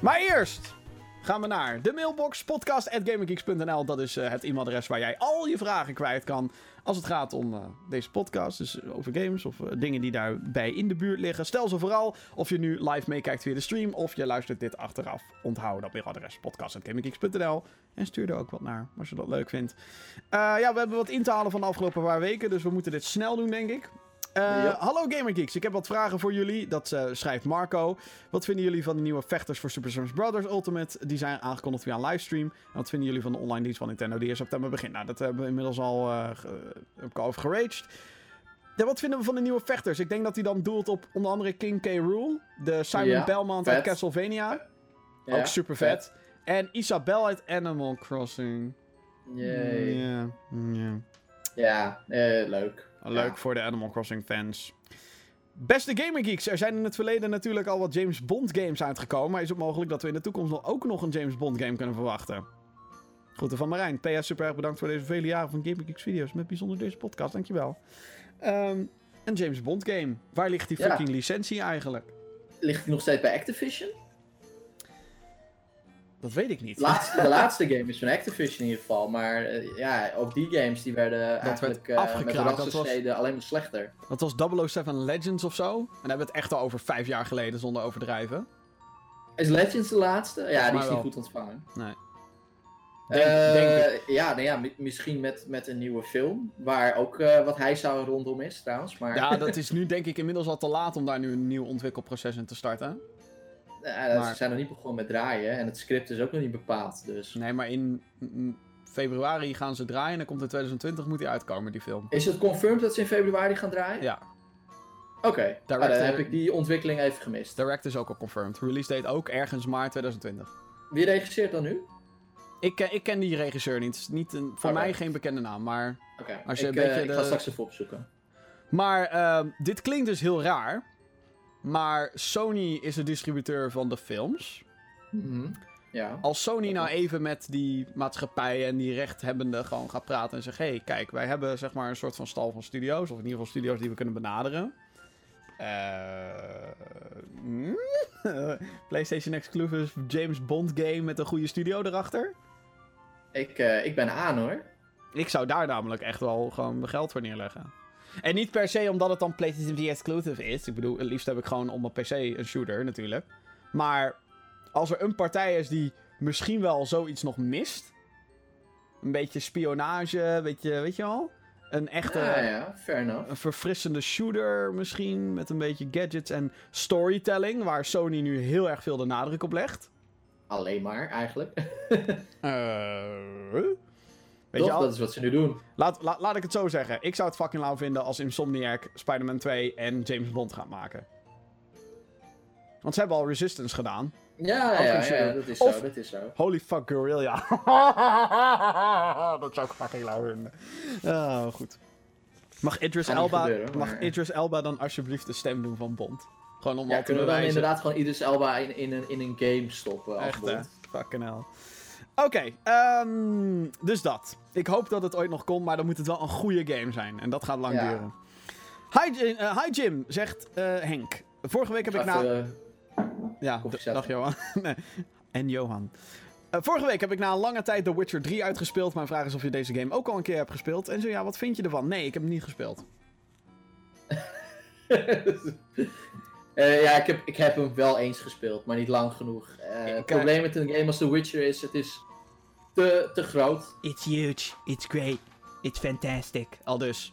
Maar eerst gaan we naar de mailbox podcast.gamergeeks.nl. Dat is uh, het e-mailadres waar jij al je vragen kwijt kan als het gaat om uh, deze podcast. Dus over games of uh, dingen die daarbij in de buurt liggen. Stel ze vooral of je nu live meekijkt via de stream of je luistert dit achteraf. Onthoud dat mailadres podcast.gamergeeks.nl. En stuur er ook wat naar als je dat leuk vindt. ja, we hebben wat in te halen van de afgelopen paar weken. Dus we moeten dit snel doen, denk ik. Uh. Hallo GamerGeeks, ik heb wat vragen voor jullie. Dat uh, schrijft Marco. Wat vinden jullie van de nieuwe vechters voor Super Smash Bros. Ultimate? Die zijn aangekondigd via een livestream. En wat vinden jullie van de online dienst van Nintendo die in september begint? Nou, dat hebben we inmiddels al, uh, over geraged. Ja, wat vinden we van de nieuwe vechters? Ik denk dat hij dan doelt op onder andere King K. Rool. De Simon ja, Belmont vet. uit Castlevania. Ja, ook super vet. vet. En Isabel uit Animal Crossing. Ja. ja leuk. Leuk ja. voor de Animal Crossing fans. Beste Gamer Geeks, er zijn in het verleden natuurlijk al wat James Bond games uitgekomen. Maar is het mogelijk dat we in de toekomst ook nog een James Bond game kunnen verwachten? Groeten van Marijn. PS, super erg bedankt voor deze vele jaren van Gamer Geeks video's. Met bijzonder deze podcast, dankjewel. Um, een James Bond game. Waar ligt die fucking ja. licentie eigenlijk? Ligt die nog steeds bij Activision? Dat weet ik niet. Laatste, de laatste game is van Activision in ieder geval. Maar uh, ja, ook die games die werden dat eigenlijk werd uh, met rassensteden alleen maar slechter. Dat was 007 Legends of zo. En dan hebben we het echt al over vijf jaar geleden, zonder overdrijven. Is Legends de laatste? Ja, die is niet goed ontvangen. Nee. Denk, uh, denk ja, nou ja, misschien met, met een nieuwe film. Waar ook wat hij zou rondom is trouwens. Maar... Ja, dat <laughs> is nu denk ik inmiddels al te laat om daar nu een nieuw ontwikkelproces in te starten. Maar... Ze zijn nog niet begonnen met draaien en het script is ook nog niet bepaald. Dus. Nee, maar in februari gaan ze draaien en dan komt in 2020 moet hij uitkomen, die film. Is het confirmed dat ze in februari gaan draaien? Ja. Oké, okay. ah, dan heb ik die ontwikkeling even gemist. Direct is ook al confirmed. Release date ook ergens maart 2020. Wie regisseert dan nu? Ik, ik ken die regisseur niet. niet een, voor okay. mij geen bekende naam, maar... Oké, okay. ik, uh, de... ik ga straks even opzoeken. Maar uh, dit klinkt dus heel raar. Maar Sony is de distributeur van de films. Mm -hmm. ja. Als Sony nou even met die maatschappij en die rechthebbenden gewoon gaat praten en zegt: hé, hey, kijk, wij hebben zeg maar een soort van stal van studio's, of in ieder geval studio's die we kunnen benaderen. Uh, <laughs> PlayStation exclusive James Bond game met een goede studio erachter. Ik, uh, ik ben aan hoor. Ik zou daar namelijk echt wel gewoon mijn geld voor neerleggen. En niet per se omdat het dan PlayStation 4 exclusive is. Ik bedoel, het liefst heb ik gewoon op mijn PC een shooter natuurlijk. Maar als er een partij is die misschien wel zoiets nog mist. Een beetje spionage, een beetje, weet je wel? Een echte. Ja, ja, fair enough. Een verfrissende shooter misschien. Met een beetje gadgets en storytelling. Waar Sony nu heel erg veel de nadruk op legt. Alleen maar, eigenlijk. uh, <laughs> Weet Toch? je al? Dat is wat ze nu doen. Laat, laat, laat ik het zo zeggen. Ik zou het fucking lauw vinden als Insomniac Spider-Man 2 en James Bond gaat maken. Want ze hebben al Resistance gedaan. Ja, ja, ja, ja, dat is of, zo, dat is zo. Holy fuck, Guerrilla. <laughs> dat zou ik fucking lauw vinden. Oh, goed. Mag Idris, Elba, gebeuren, mag Idris Elba dan alsjeblieft de stem doen van Bond? Gewoon om ja, al te kunnen we dan inderdaad gewoon Idris Elba in, in, een, in een game stoppen Echt, als Bond? Hè? Fucking hell. Oké, okay, um, dus dat. Ik hoop dat het ooit nog komt, maar dan moet het wel een goede game zijn. En dat gaat lang ja. duren. Hi, uh, hi Jim, zegt uh, Henk. Vorige week heb ik na... Uh, ja, dag Johan. <laughs> nee. En Johan. Vorige week heb ik na een lange tijd The Witcher 3 uitgespeeld. Mijn vraag is of je deze game ook al een keer hebt gespeeld. En zo ja, wat vind je ervan? Nee, ik heb hem niet gespeeld. Uh, <laughs> ja, ik heb, ik heb hem wel eens gespeeld, maar niet lang genoeg. Uh, het probleem met een game als The Witcher is, het is te, te groot. It's huge, it's great, it's fantastic. Al dus.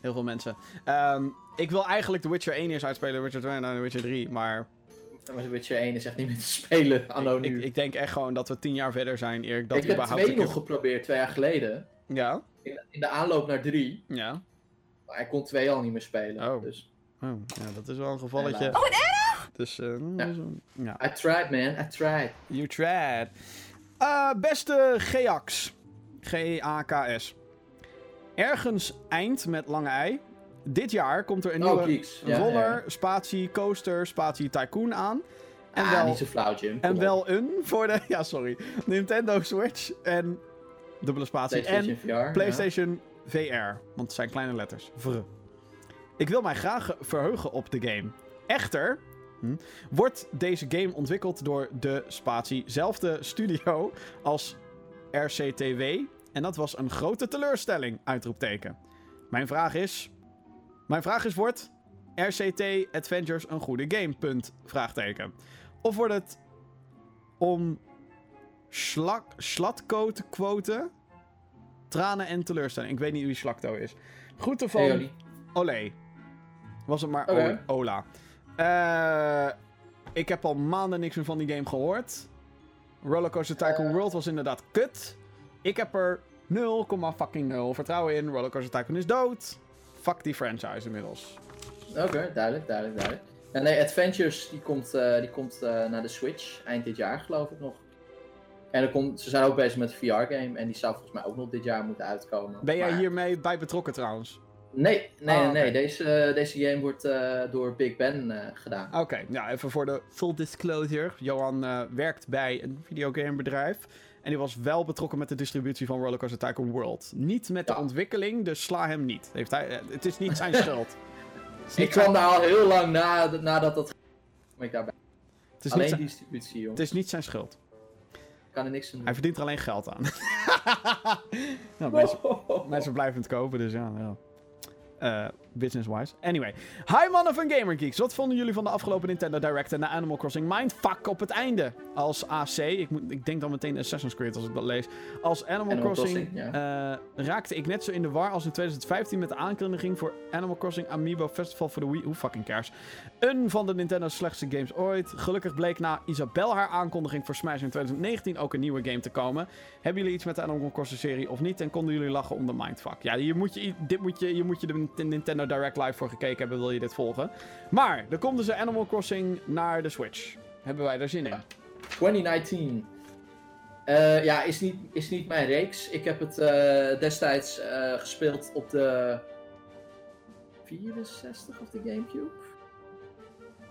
Heel veel mensen. Um, ik wil eigenlijk The Witcher 1 eerst uitspelen, Witcher 2 en dan The Witcher 3, maar... Maar The Witcher 1 is echt niet meer te spelen, anno ik, nu. Ik, ik, denk echt gewoon dat we tien jaar verder zijn, Erik. Dat ik heb 2 nog geprobeerd, twee jaar geleden. Ja? In, in de aanloop naar 3. Ja. Maar ik kon 2 al niet meer spelen, oh. dus... Oh, ja, dat is wel een gevalletje. Oh, wat erg! Dus, uh, ja. ja. I tried, man. I tried. You tried. Uh, beste Gax. G-A-K-S. Ergens eind met lange ei. Dit jaar komt er een oh, nieuwe. Ja, roller, ja. spatie coaster, spatie tycoon aan. En ah, wel- niet zo flauw, Jim. En wel een voor de, <laughs> ja sorry, Nintendo Switch en dubbele spatie PlayStation en VR. ja. PlayStation VR, want het zijn kleine letters. Vr. Ik wil mij graag verheugen op de game. Echter hm, wordt deze game ontwikkeld door de spatiezelfde studio als RCTW en dat was een grote teleurstelling, uitroepteken. Mijn vraag is, mijn vraag is wordt RCT Adventures een goede game? Punt, vraagteken. Of wordt het om slak, te quoten? Tranen en teleurstelling. Ik weet niet wie Slakto is. Groeten van Hey. Olé. Was het maar Ola. Eh, ik heb al maanden niks meer van die game gehoord. Rollercoaster Tycoon Eh. World was inderdaad kut. Ik heb er 0, fucking 0 vertrouwen in. Rollercoaster Tycoon is dood. Fuck die franchise inmiddels. Oké, duidelijk, duidelijk, duidelijk. Ja, nee, Adventures die komt, eh, die komt naar de Switch eind dit jaar, geloof ik nog. En er komt, ze zijn ook bezig met een VR-game en die zou volgens mij ook nog dit jaar moeten uitkomen. Ben jij Maar- hiermee bij betrokken trouwens? Nee, nee, Ah, nee. Deze, eh, deze game wordt eh, door Big Ben eh, gedaan. Oké, ja, even voor de full disclosure. Johan werkt bij een videogamebedrijf. En die was wel betrokken met de distributie van Rollercoaster Tycoon World. Niet met de ontwikkeling, dus sla hem niet. Heeft hij, het is niet zijn <laughs> schuld. Ik kwam daar al heel lang na, nadat dat... ik daarbij. het is niet Alleen zijn- distributie, joh. het is niet zijn schuld. Ik kan er niks aan doen. Hij verdient er alleen geld aan. ja, <laughs> <laughs> mensen, mensen blijven het kopen, dus ja. ja. Eh, Business-wise. Anyway. Hi mannen van Gamer Geeks. Wat vonden jullie van de afgelopen Nintendo Direct en de Animal Crossing Mindfuck op het einde? Als AC, ik, moet, ik denk dan meteen Assassin's Creed als ik dat lees. Als Animal, Animal Crossing, Crossing, eh, raakte ik net zo in de war als in 2015 met de aankondiging voor Animal Crossing Amiibo Festival voor de Wii. Hoe fucking cares. Een van de Nintendo's slechtste games ooit. Gelukkig bleek na Isabel haar aankondiging voor Smash in 2019 ook een nieuwe game te komen. Hebben jullie iets met de Animal Crossing serie of niet? En konden jullie lachen om de mindfuck? Ja, hier moet je, dit moet je, hier moet je de Nintendo Direct Live voor gekeken hebben, wil je dit volgen. Maar, er komt dus een Animal Crossing naar de Switch. Hebben wij er zin in? 2019. Eh, ja, is niet, is niet mijn reeks. Ik heb het eh, destijds eh, gespeeld op de 64 of de Gamecube?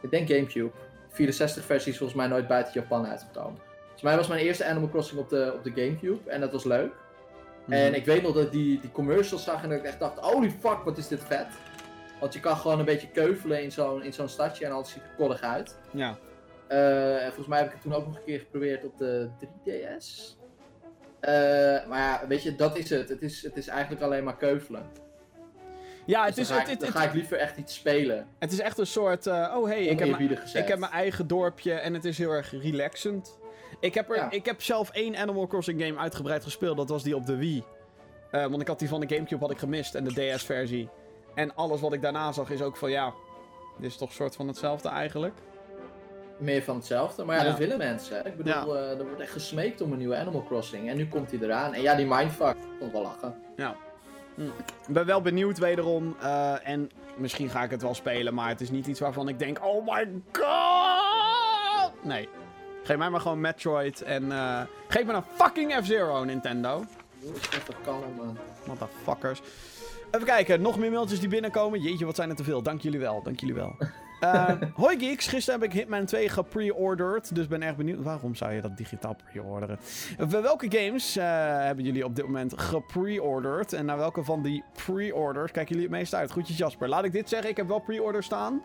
Ik denk Gamecube. 64 versie is volgens mij nooit buiten Japan uitgekomen. Volgens mij was mijn eerste Animal Crossing op de, op de Gamecube en dat was leuk. Mhm. En ik weet nog dat ik die, die commercials zag en dat ik echt dacht, holy fuck, wat is dit vet. Want je kan gewoon een beetje keuvelen in zo'n in zo'n stadje en alles ziet er kollig uit. Ja. Eh, en volgens mij heb ik het toen ook nog een keer geprobeerd op de 3DS. Eh, maar ja, weet je, dat is het. Het is, het is eigenlijk alleen maar keuvelen. Ja, het Dus is, dan, ga het, ik, het, dan ga ik liever echt iets spelen. het is echt een soort... eh, oh hey, ik heb, mijn- ik heb mijn eigen dorpje en het is heel erg relaxend. Ik heb, er, Ja. ik heb zelf één Animal Crossing game uitgebreid gespeeld. Dat was die op de Wii. Want ik had die van de Gamecube had ik gemist en de DS-versie. En alles wat ik daarna zag is ook van ja... Dit is toch een soort van hetzelfde eigenlijk. Meer van hetzelfde. Maar ja, Ja. dat willen mensen. Ik bedoel, Ja. eh, er wordt echt gesmeekt om een nieuwe Animal Crossing. En nu komt hij eraan. En ja, die mindfuck. Ik vond wel lachen. Ik ben wel benieuwd wederom. eh, en misschien ga ik het wel spelen. Maar het is niet iets waarvan ik denk: oh my god! Nee. Geef mij maar gewoon Metroid. En eh, geef me een fucking F-Zero, Nintendo. Even kalm, man. Motherfuckers. Even kijken, nog meer mailtjes die binnenkomen. Jeetje, wat zijn er te veel. Dank jullie wel, dank jullie wel. Eh, <laughs> hoi geeks, gisteren heb ik Hitman 2 gepre-ordered. Dus ben erg benieuwd. Waarom zou je dat digitaal pre-orderen? Eh, welke games eh, hebben jullie op dit moment gepre-ordered? En naar welke van die pre-orders kijken jullie het meest uit? Groetjes Jasper. Laat ik dit zeggen, ik heb wel pre-orders staan.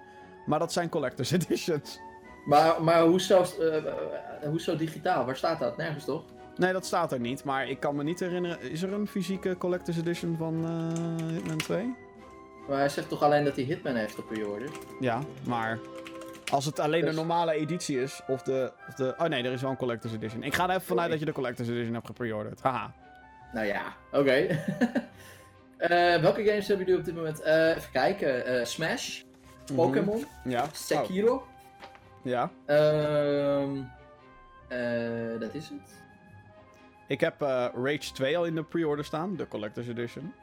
Maar dat zijn collector's <laughs> editions. Maar, maar hoezo, eh, hoezo digitaal? Waar staat dat? Nergens toch? Nee, dat staat er niet. Maar ik kan me niet herinneren. Is er een fysieke collector's edition van eh, Hitman 2? Maar hij zegt toch alleen dat hij Hitman heeft op pre-order? Ja, maar als het alleen Dus- de normale editie is, of de, of de... Oh nee, er is wel een Collector's Edition. Ik ga er even vanuit Oei. dat je de Collector's Edition hebt gepreorderd. Haha. Nou ja, oké. <laughs> Eh, welke games hebben jullie op dit moment? Eh, even kijken. Smash, Mhm. Pokémon, Ja. Sekiro. Oh, ja. Ehm, eh, dat is het. Ik heb eh, Rage 2 al in de pre-order staan, de Collector's Edition.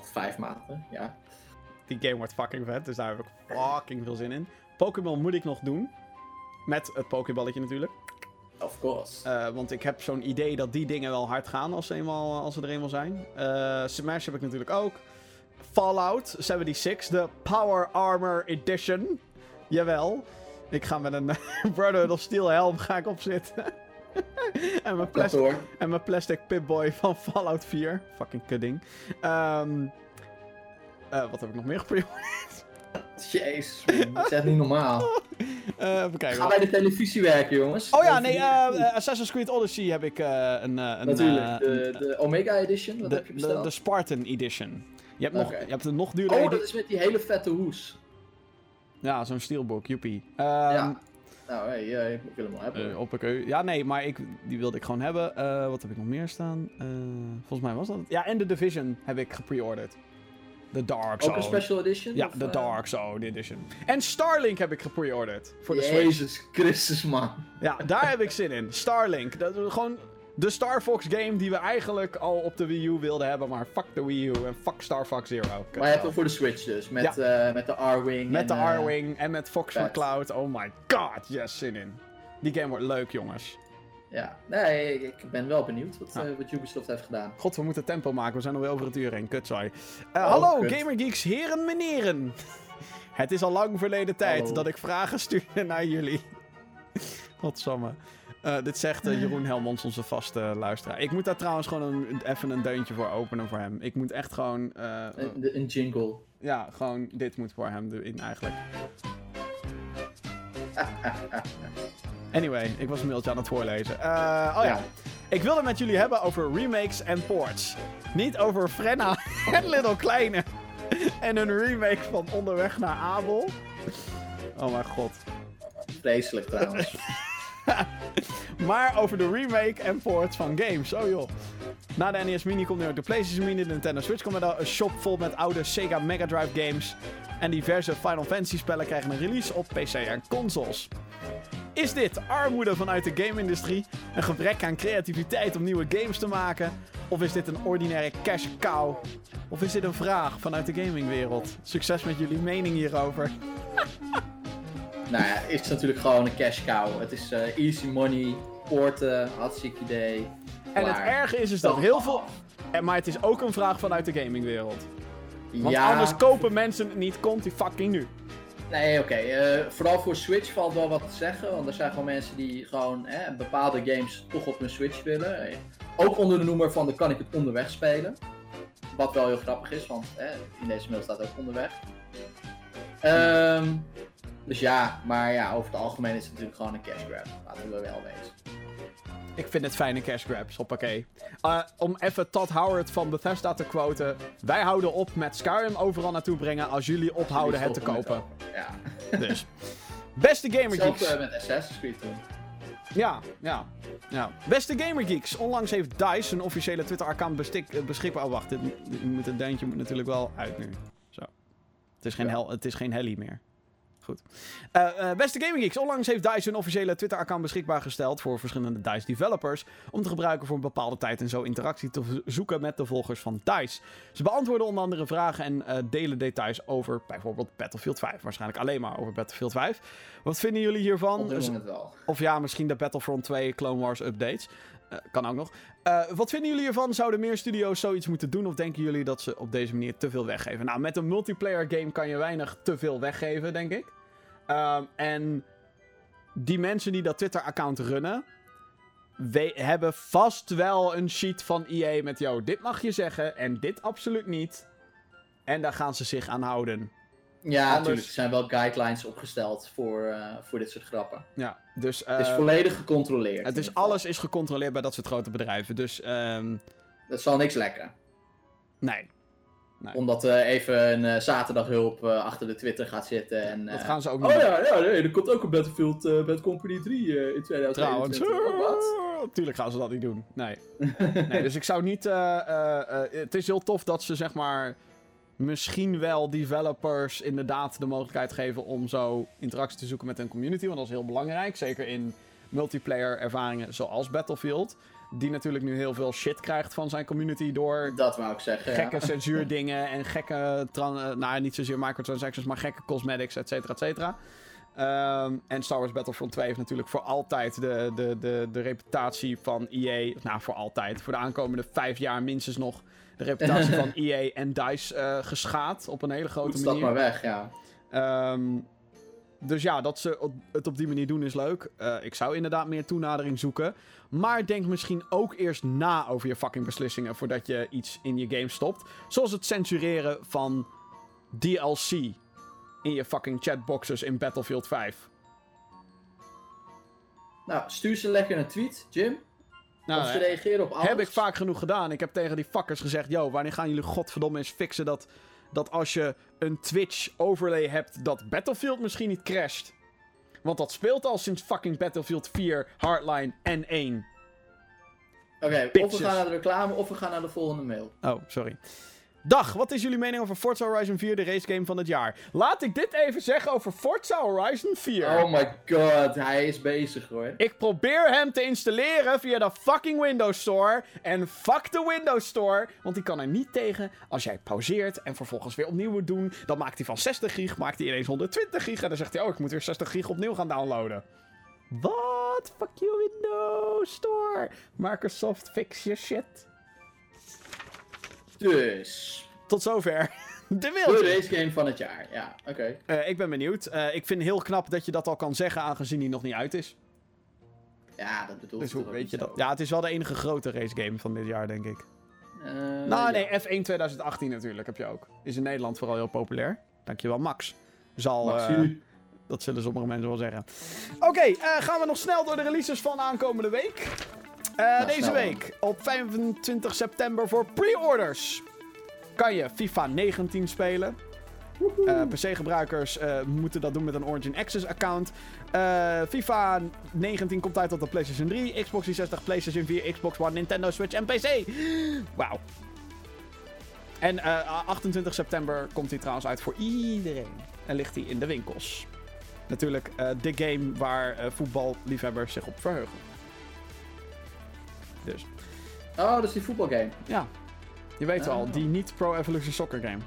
Vijf maanden, ja. Die game wordt fucking vet, dus daar heb ik fucking veel zin in. Pokémon moet ik nog doen. Met het Pokéballetje natuurlijk. Of course. Eh, want ik heb zo'n idee dat die dingen wel hard gaan als ze, eenmaal, als ze er eenmaal zijn. Eh, Smash heb ik natuurlijk ook. Fallout 76, de Power Armor Edition. Jawel. Ik ga met een <laughs> Brotherhood of Steel helm ga ik opzitten. <laughs> en, mijn plastic, en mijn plastic Pip-Boy van Fallout 4. Fucking kudding. Ehm eh, wat heb ik nog meer geprioriteit? Jezus, man, dat is echt niet normaal. <laughs> Eh even kijken. Ga bij de televisie werken, jongens. Oh ja, nee, eh. Assassin's Creed Odyssey heb ik een... een Natuurlijk, de, de Omega Edition, wat de, heb je de, besteld? de Spartan Edition. Je hebt, nog, je hebt een nog duurdere... oh, dat is met die hele vette hoes. Ja, zo'n steelbook, joepie. Ehm, ja. Nou, hey, eh, ik wil hem wel hebben. eh. Ja, nee, maar ik, die wilde ik gewoon hebben. Eh, wat heb ik nog meer staan? Volgens mij was dat. Ja, en de Division heb ik gepreorderd. De Dark Ook Zone. een special edition? Ja, eh? Dark Zone Edition. En Starlink heb ik gepreorderd. Voor de Switch. Jezus Christus, man. Ja, daar heb ik zin in. Starlink. Dat is gewoon de Star Fox game die we eigenlijk al op de Wii U wilden hebben. Maar fuck de Wii U en fuck Star Fox Zero. Maar je hebt hem voor de Switch dus, met, eh, met de R-Wing. Met de en, eh, R-Wing en met Fox for Cloud. Oh my god, yes, zin in. Die game wordt leuk, jongens. Ja, nee, ik- ben wel benieuwd wat, Ja. eh, wat Ubisoft heeft gedaan. God, we moeten tempo maken. We zijn alweer over het uur heen. Kutzooi. Eh, Oh, hallo, kut. Gamergeeks, heren, meneren. <laughs> Het is al lang verleden tijd Hallo. dat ik vragen stuurde <laughs> naar jullie. Godsamme. Eh dit zegt eh, Jeroen Helmonds, onze vaste luisteraar. Ik moet daar trouwens gewoon een, even een deuntje voor openen voor hem. Ik moet echt gewoon... eh, Een, jingle. ja, gewoon dit moet voor hem erin eigenlijk. <laughs> Anyway, ik was een mailtje aan het voorlezen. Eh, oh ja. Ja. Ik wilde het met jullie hebben over remakes en ports. Niet over Frenna <laughs> en Little Kleine. <laughs> En een remake van Onderweg naar Abel. Oh mijn god. Vreselijk trouwens. <laughs> Maar over de remake en ports van games. Oh joh. Na de NES Mini komt nu ook de PlayStation Mini, de Nintendo Switch komt dan een shop vol met oude Sega Mega Drive games. En diverse Final Fantasy spellen krijgen een release op PC en consoles. Is dit armoede vanuit de game-industrie? Een gebrek aan creativiteit om nieuwe games te maken? Of is dit een ordinaire cash cow? Of is dit een vraag vanuit de gamingwereld? Succes met jullie mening hierover. <laughs> nou ja, het is natuurlijk gewoon een cash cow. Het is eh, easy money, poorten, hartstikke idee. En het erge is dus dat heel veel... af. Eh, Maar het is ook een vraag vanuit de gamingwereld. Want ja, anders kopen mensen het niet, komt die fucking nu. Nee, oké. eh, vooral voor Switch valt wel wat te zeggen. Want er zijn gewoon mensen die gewoon hè, bepaalde games toch op hun Switch willen. Ook onder de noemer van dan kan ik het onderweg spelen. Wat wel heel grappig is, want hè, in deze mail staat ook onderweg. Ehm, dus ja, maar ja, over het algemeen is het natuurlijk gewoon een cash grab. Laten we wel wezen. Ik vind het fijne cash grabs, hoppakee. Eh om even Todd Howard van Bethesda te quoten. Wij houden op met Skyrim overal naartoe brengen als jullie ophouden het te kopen. Ja. Dus. Beste Gamer Hetzelfde Geeks. eh, met Assassin's Creed toen. Ja, ja, ja. Beste Gamer Geeks. Onlangs heeft DICE een officiële Twitter-account eh, beschikbaar. Oh, wacht. Dit, dit moet, het deuntje moet natuurlijk wel uit nu. Zo. Het is geen, hel, het is geen heli meer. Goed. Eh, eh, beste Gaming Geeks, onlangs heeft DICE een officiële Twitter-account beschikbaar gesteld voor verschillende DICE developers om te gebruiken voor een bepaalde tijd en zo interactie te zoeken met de volgers van DICE. Ze beantwoorden onder andere vragen en eh, delen details over bijvoorbeeld Battlefield 5. Waarschijnlijk alleen maar over Battlefield 5. Wat vinden jullie hiervan? Of ja, misschien de Battlefront 2 Clone Wars updates. Eh, kan ook nog. Eh, wat vinden jullie ervan? Zouden meer studio's zoiets moeten doen? Of denken jullie dat ze op deze manier te veel weggeven? Nou, met een multiplayer game kan je weinig te veel weggeven, denk ik. Ehm, en die mensen die dat Twitter-account runnen... we- hebben vast wel een sheet van EA met... Yo, dit mag je zeggen en dit absoluut niet. En daar gaan ze zich aan houden. Ja, Anders- natuurlijk. Er zijn wel guidelines opgesteld voor, eh, voor dit soort grappen. Ja, dus... Het is eh, volledig gecontroleerd. het is, alles is gecontroleerd bij dat soort grote bedrijven. Dus, ehm, Dat zal niks lekken. nee. Omdat eh, even een eh, zaterdaghulp eh, achter de Twitter gaat zitten. En, Dat gaan ze ook niet Oh ja, ja nee, er komt ook een Battlefield uh, Bad Company 3 eh, in 2021. Trouwens. Oh, wat? <laughs> Tuurlijk gaan ze dat niet doen. Nee. <laughs> nee dus ik zou niet... eh, eh, eh, het is heel tof dat ze zeg maar... Misschien wel developers inderdaad de mogelijkheid geven om zo interactie te zoeken met hun community. Want dat is heel belangrijk. Zeker in multiplayer ervaringen zoals Battlefield. Die natuurlijk nu heel veel shit krijgt van zijn community door Dat wou ik zeggen. gekke ja. <laughs> censuurdingen en gekke, nou niet zozeer microtransactions, maar gekke cosmetics, et cetera, et cetera. Ehm, en Star Wars Battlefront 2 heeft natuurlijk voor altijd de, de, de, de reputatie van EA, nou voor altijd, voor de aankomende vijf jaar minstens nog, de reputatie van EA en DICE eh geschaad op een hele grote Goed, stap manier. maar weg, ja. Ehm, dus ja, dat ze op- het op die manier doen is leuk. Eh, ik zou inderdaad meer toenadering zoeken. Maar denk misschien ook eerst na over je fucking beslissingen voordat je iets in je game stopt. Zoals het censureren van DLC in je fucking chatboxes in Battlefield 5. Nou, stuur ze lekker een tweet, Jim. Nou, of ze reageren op alles. heb ik vaak genoeg gedaan. Ik heb tegen die fuckers gezegd: Yo, wanneer gaan jullie godverdomme eens fixen dat, dat als je een Twitch overlay hebt, dat Battlefield misschien niet crasht? Want dat speelt al sinds fucking Battlefield 4, Hardline en 1. Oké, of we gaan naar de reclame of we gaan naar de volgende mail. Oh, sorry. Dag, wat is jullie mening over Forza Horizon 4, de racegame van het jaar? Laat ik dit even zeggen over Forza Horizon 4. Oh my god, hij is bezig hoor. Ik probeer hem te installeren via de fucking Windows Store. En fuck de Windows Store. Want die kan er niet tegen als jij pauzeert en vervolgens weer opnieuw moet doen. Dan maakt hij van 60 gig, maakt hij ineens 120 gig. En dan zegt hij, oh, ik moet weer 60 gig opnieuw gaan downloaden. Wat? Fuck you Windows Store. Microsoft, fix your shit. Dus, Tot zover. <laughs> De de wilde. racegame van het jaar. Ja, oké. Eh, ik ben benieuwd. Eh, ik vind heel knap dat je dat al kan zeggen, aangezien die nog niet uit is. Ja, dat bedoelt Dus ik hoe weet ook je dat? Ja, het is wel de enige grote racegame van dit jaar, denk ik. Eh, Nou, ja. nee, F1 2018 natuurlijk heb je ook. Is in Nederland vooral heel populair. Dankjewel, Max. Zal, Maxi. eh, dat zullen sommige mensen wel zeggen. Oké, eh, gaan we nog snel door de releases van aankomende week. Eh, deze snel dan. week, op 25 september voor pre-orders, kan je FIFA 19 spelen. Eh, PC-gebruikers eh, moeten dat doen met een Origin Access account. FIFA 19 komt uit op de PlayStation 3, Xbox 360, PlayStation 4, Xbox One, Nintendo Switch en PC. Wauw. En eh, 28 september komt hij trouwens uit voor iedereen. En ligt hij in de winkels. Natuurlijk de game waar voetballiefhebbers zich op verheugen. Dus, Oh, dat is die voetbalgame. ja. Je weet Oh. die niet Pro Evolution Soccer game.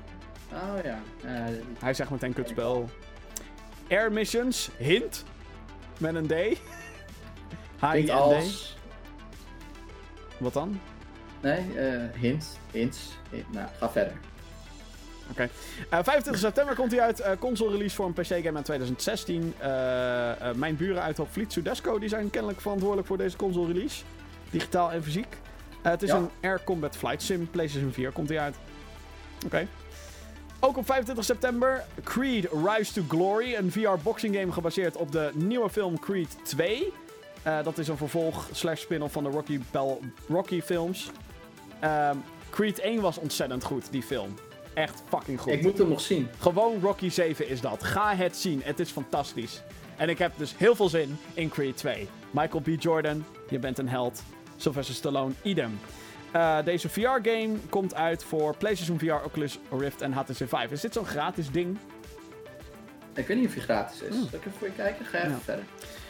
Oh ja. Eh, Hij zegt meteen kutspel. Air Missions, hint. Met een D. <laughs> H-I-N-D. als... Wat dan? Nee, eh hint. Hints. Hint. Nou, ga verder. Oké. Eh, 25 september komt hij uit. eh, console release voor een PC-game in 2016. Eh, eh, mijn buren uit Hoogvliet, Sudesco, die zijn kennelijk verantwoordelijk voor deze console release. Digitaal en fysiek. Eh, het is Ja. een Air Combat Flight Sim. PlayStation 4 komt hij uit. Oké. Ook op 25 september Creed Rise to Glory. Een VR boxing game gebaseerd op de nieuwe film Creed 2. Eh, dat is een vervolg slash spin-off van de Rocky, Bell, Rocky films. Ehm, Creed 1 was ontzettend goed, die film. Echt fucking goed. Ik moet hem nog zien. Gewoon Rocky 7 is dat. Ga het zien. Het is fantastisch. En ik heb dus heel veel zin in Creed 2. Michael B. Jordan, je bent een held. Sylvester Stallone, idem. Eh, deze VR-game komt uit voor PlayStation VR, Oculus Rift en HTC Vive. Is dit zo'n gratis ding? Ik weet niet of hij gratis is. Zal ik even voor je kijken? Ga even Hmm. Ja. verder.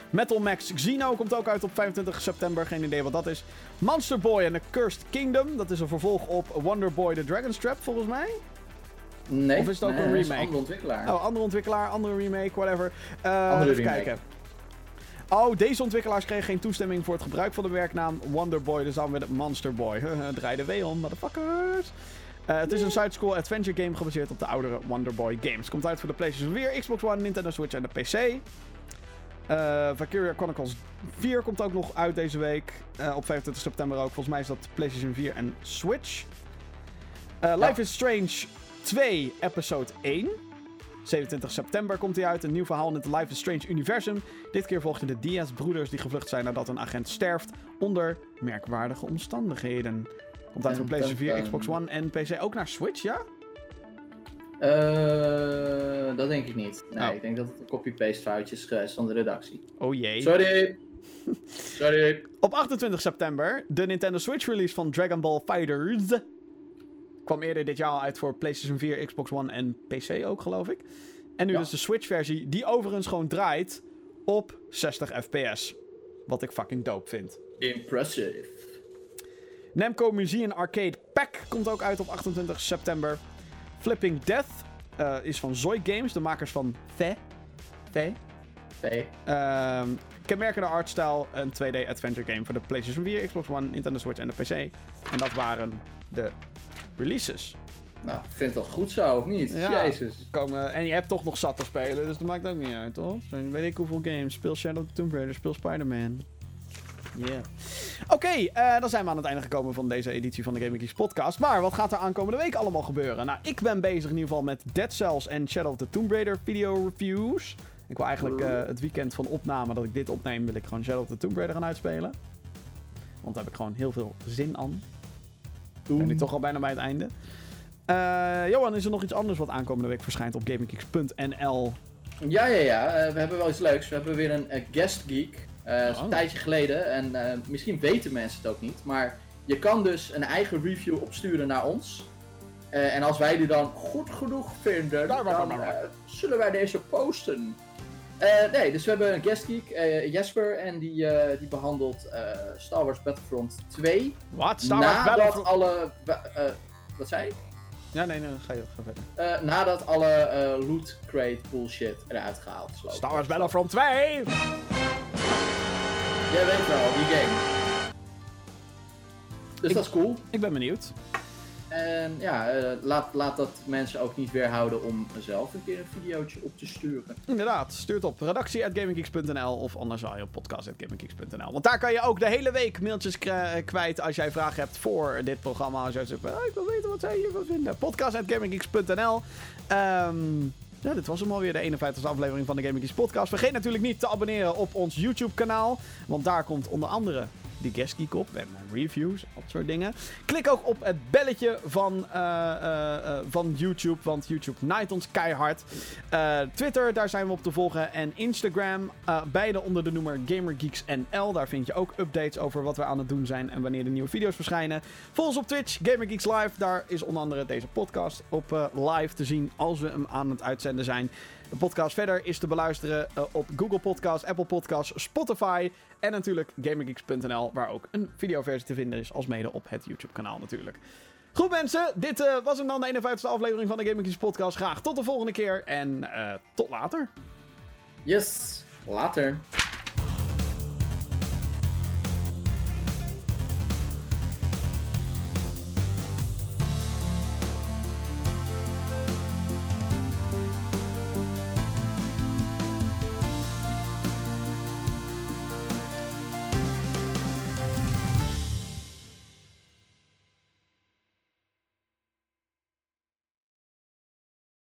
Metal Max Xeno komt ook uit op 25 september. Geen idee wat dat is. Monster Boy and the Cursed Kingdom. Dat is een vervolg op Wonder Boy the Dragon's Trap, volgens mij. Nee. Of is het ook nee, een remake? andere ontwikkelaar. Oh, andere ontwikkelaar, andere remake, whatever. Eh, Andere even remake. kijken. Oh, deze ontwikkelaars kregen geen toestemming voor het gebruik van de werknaam Wonderboy. Dus dan met het Monster Boy. <laughs> Draai de W om, motherfuckers. Eh, het is een side-scroll adventure game gebaseerd op de oudere Wonderboy games. Komt uit voor de PlayStation 4, Xbox One, Nintendo Switch en de PC. Eh Valkyria Chronicles 4 komt ook nog uit deze week. Eh, op 25 september ook. Volgens mij is dat PlayStation 4 en Switch. Life is Strange 2, episode 1. 27 september komt hij uit. Een nieuw verhaal in het Life is Strange universum. Dit keer volgt je de Diaz-broeders die gevlucht zijn nadat een agent sterft onder merkwaardige omstandigheden. Komt uit voor PlayStation 4, dun, dun. Xbox One en PC. Ook naar Switch, ja? Eh, dat denk ik niet. Nee, Oh. ik denk dat het een copy-paste foutje is geweest van de redactie. Oh jee. Sorry. <laughs> Sorry. Op 28 september de Nintendo Switch release van Dragon Ball Fighters. Kwam eerder dit jaar al uit voor PlayStation 4, Xbox One en PC ook, geloof ik. En nu Ja. dus de Switch-versie, die overigens gewoon draait op 60 FPS. Wat ik fucking dope vind. Impressive. Namco Museum Arcade Pack komt ook uit op 28 september. Flipping Death eh, is van Zoid Games, de makers van The. The. Ehm kenmerkende artstyle, een 2D adventure game voor de PlayStation 4, Xbox One, Nintendo Switch en de PC. En dat waren de releases. Nou, ik vind het wel goed zo, of niet? Ja. Jezus. Komen, en je hebt toch nog zat te spelen, dus dat maakt ook niet uit, toch? Zo, weet ik hoeveel games. Speel Shadow of the Tomb Raider, speel Spider-Man. Yeah. Oké, eh, dan zijn we aan het einde gekomen van deze editie van de Gaming Geeks podcast. Maar wat gaat er aankomende week allemaal gebeuren? Nou, ik ben bezig in ieder geval met Dead Cells en Shadow of the Tomb Raider video reviews. Ik wil eigenlijk eh, het weekend van opname dat ik dit opneem, wil ik gewoon Shadow of the Tomb Raider gaan uitspelen. Want daar heb ik gewoon heel veel zin aan. Ik ben nu toch al bijna bij het einde. Eh, Johan, is er nog iets anders wat aankomende week verschijnt op GamingGeeks.nl? Ja, ja, ja. eh, we hebben wel iets leuks. We hebben weer een eh, guest geek. Eh, dat is Oh. een tijdje geleden. En eh, misschien weten mensen het ook niet. Maar je kan dus een eigen review opsturen naar ons. Eh, en als wij die dan goed genoeg vinden, dan eh, zullen wij deze posten. Eh, nee, dus we hebben een guest geek, eh, Jesper, en die, eh, die behandelt eh, Star Wars Battlefront 2. Wat? Star Wars nadat Battlefront... alle... wat zei je? Ja, nee, nee, ga je ga verder. Eh, nadat alle loot crate bullshit eruit gehaald is. Star Wars Battlefront 2! Jij weet wel, die game. Dus Ik- dat is cool. Ik ben benieuwd. En ja, eh, laat, laat dat mensen ook niet weerhouden om zelf een keer een videootje op te sturen. Inderdaad, stuur het op redactie.gaminggeeks.nl of anders zou je op podcast.gaminggeeks.nl. Want daar kan je ook de hele week mailtjes kwijt als jij vragen hebt voor dit programma. Als jij zegt, ik wil weten wat zij hiervan vinden. Podcast.gaminggeeks.nl Ehm ja, dit was hem alweer, de 51e aflevering van de Gaming Geeks podcast. Vergeet natuurlijk niet te abonneren op ons YouTube kanaal. Want daar komt onder andere die guest geek op en reviews, dat soort dingen. Klik ook op het belletje van, eh, eh, eh, van YouTube, want YouTube naait ons keihard. Twitter, daar zijn we op te volgen. En Instagram, beide onder de noemer GamerGeeksNL. Daar vind je ook updates over wat we aan het doen zijn en wanneer de nieuwe video's verschijnen. Volg ons op Twitch, GamerGeeks Live. Daar is onder andere deze podcast op live te zien als we hem aan het uitzenden zijn. De podcast verder is te beluisteren eh, op Google Podcasts, Apple Podcasts, Spotify en natuurlijk GamerGeeks.nl, waar ook een videoversie te vinden is, als mede op het YouTube-kanaal natuurlijk. Goed mensen, dit eh, was hem dan de 51e aflevering van de Gaming Geeks podcast. Graag tot de volgende keer en eh, tot later. Yes, later.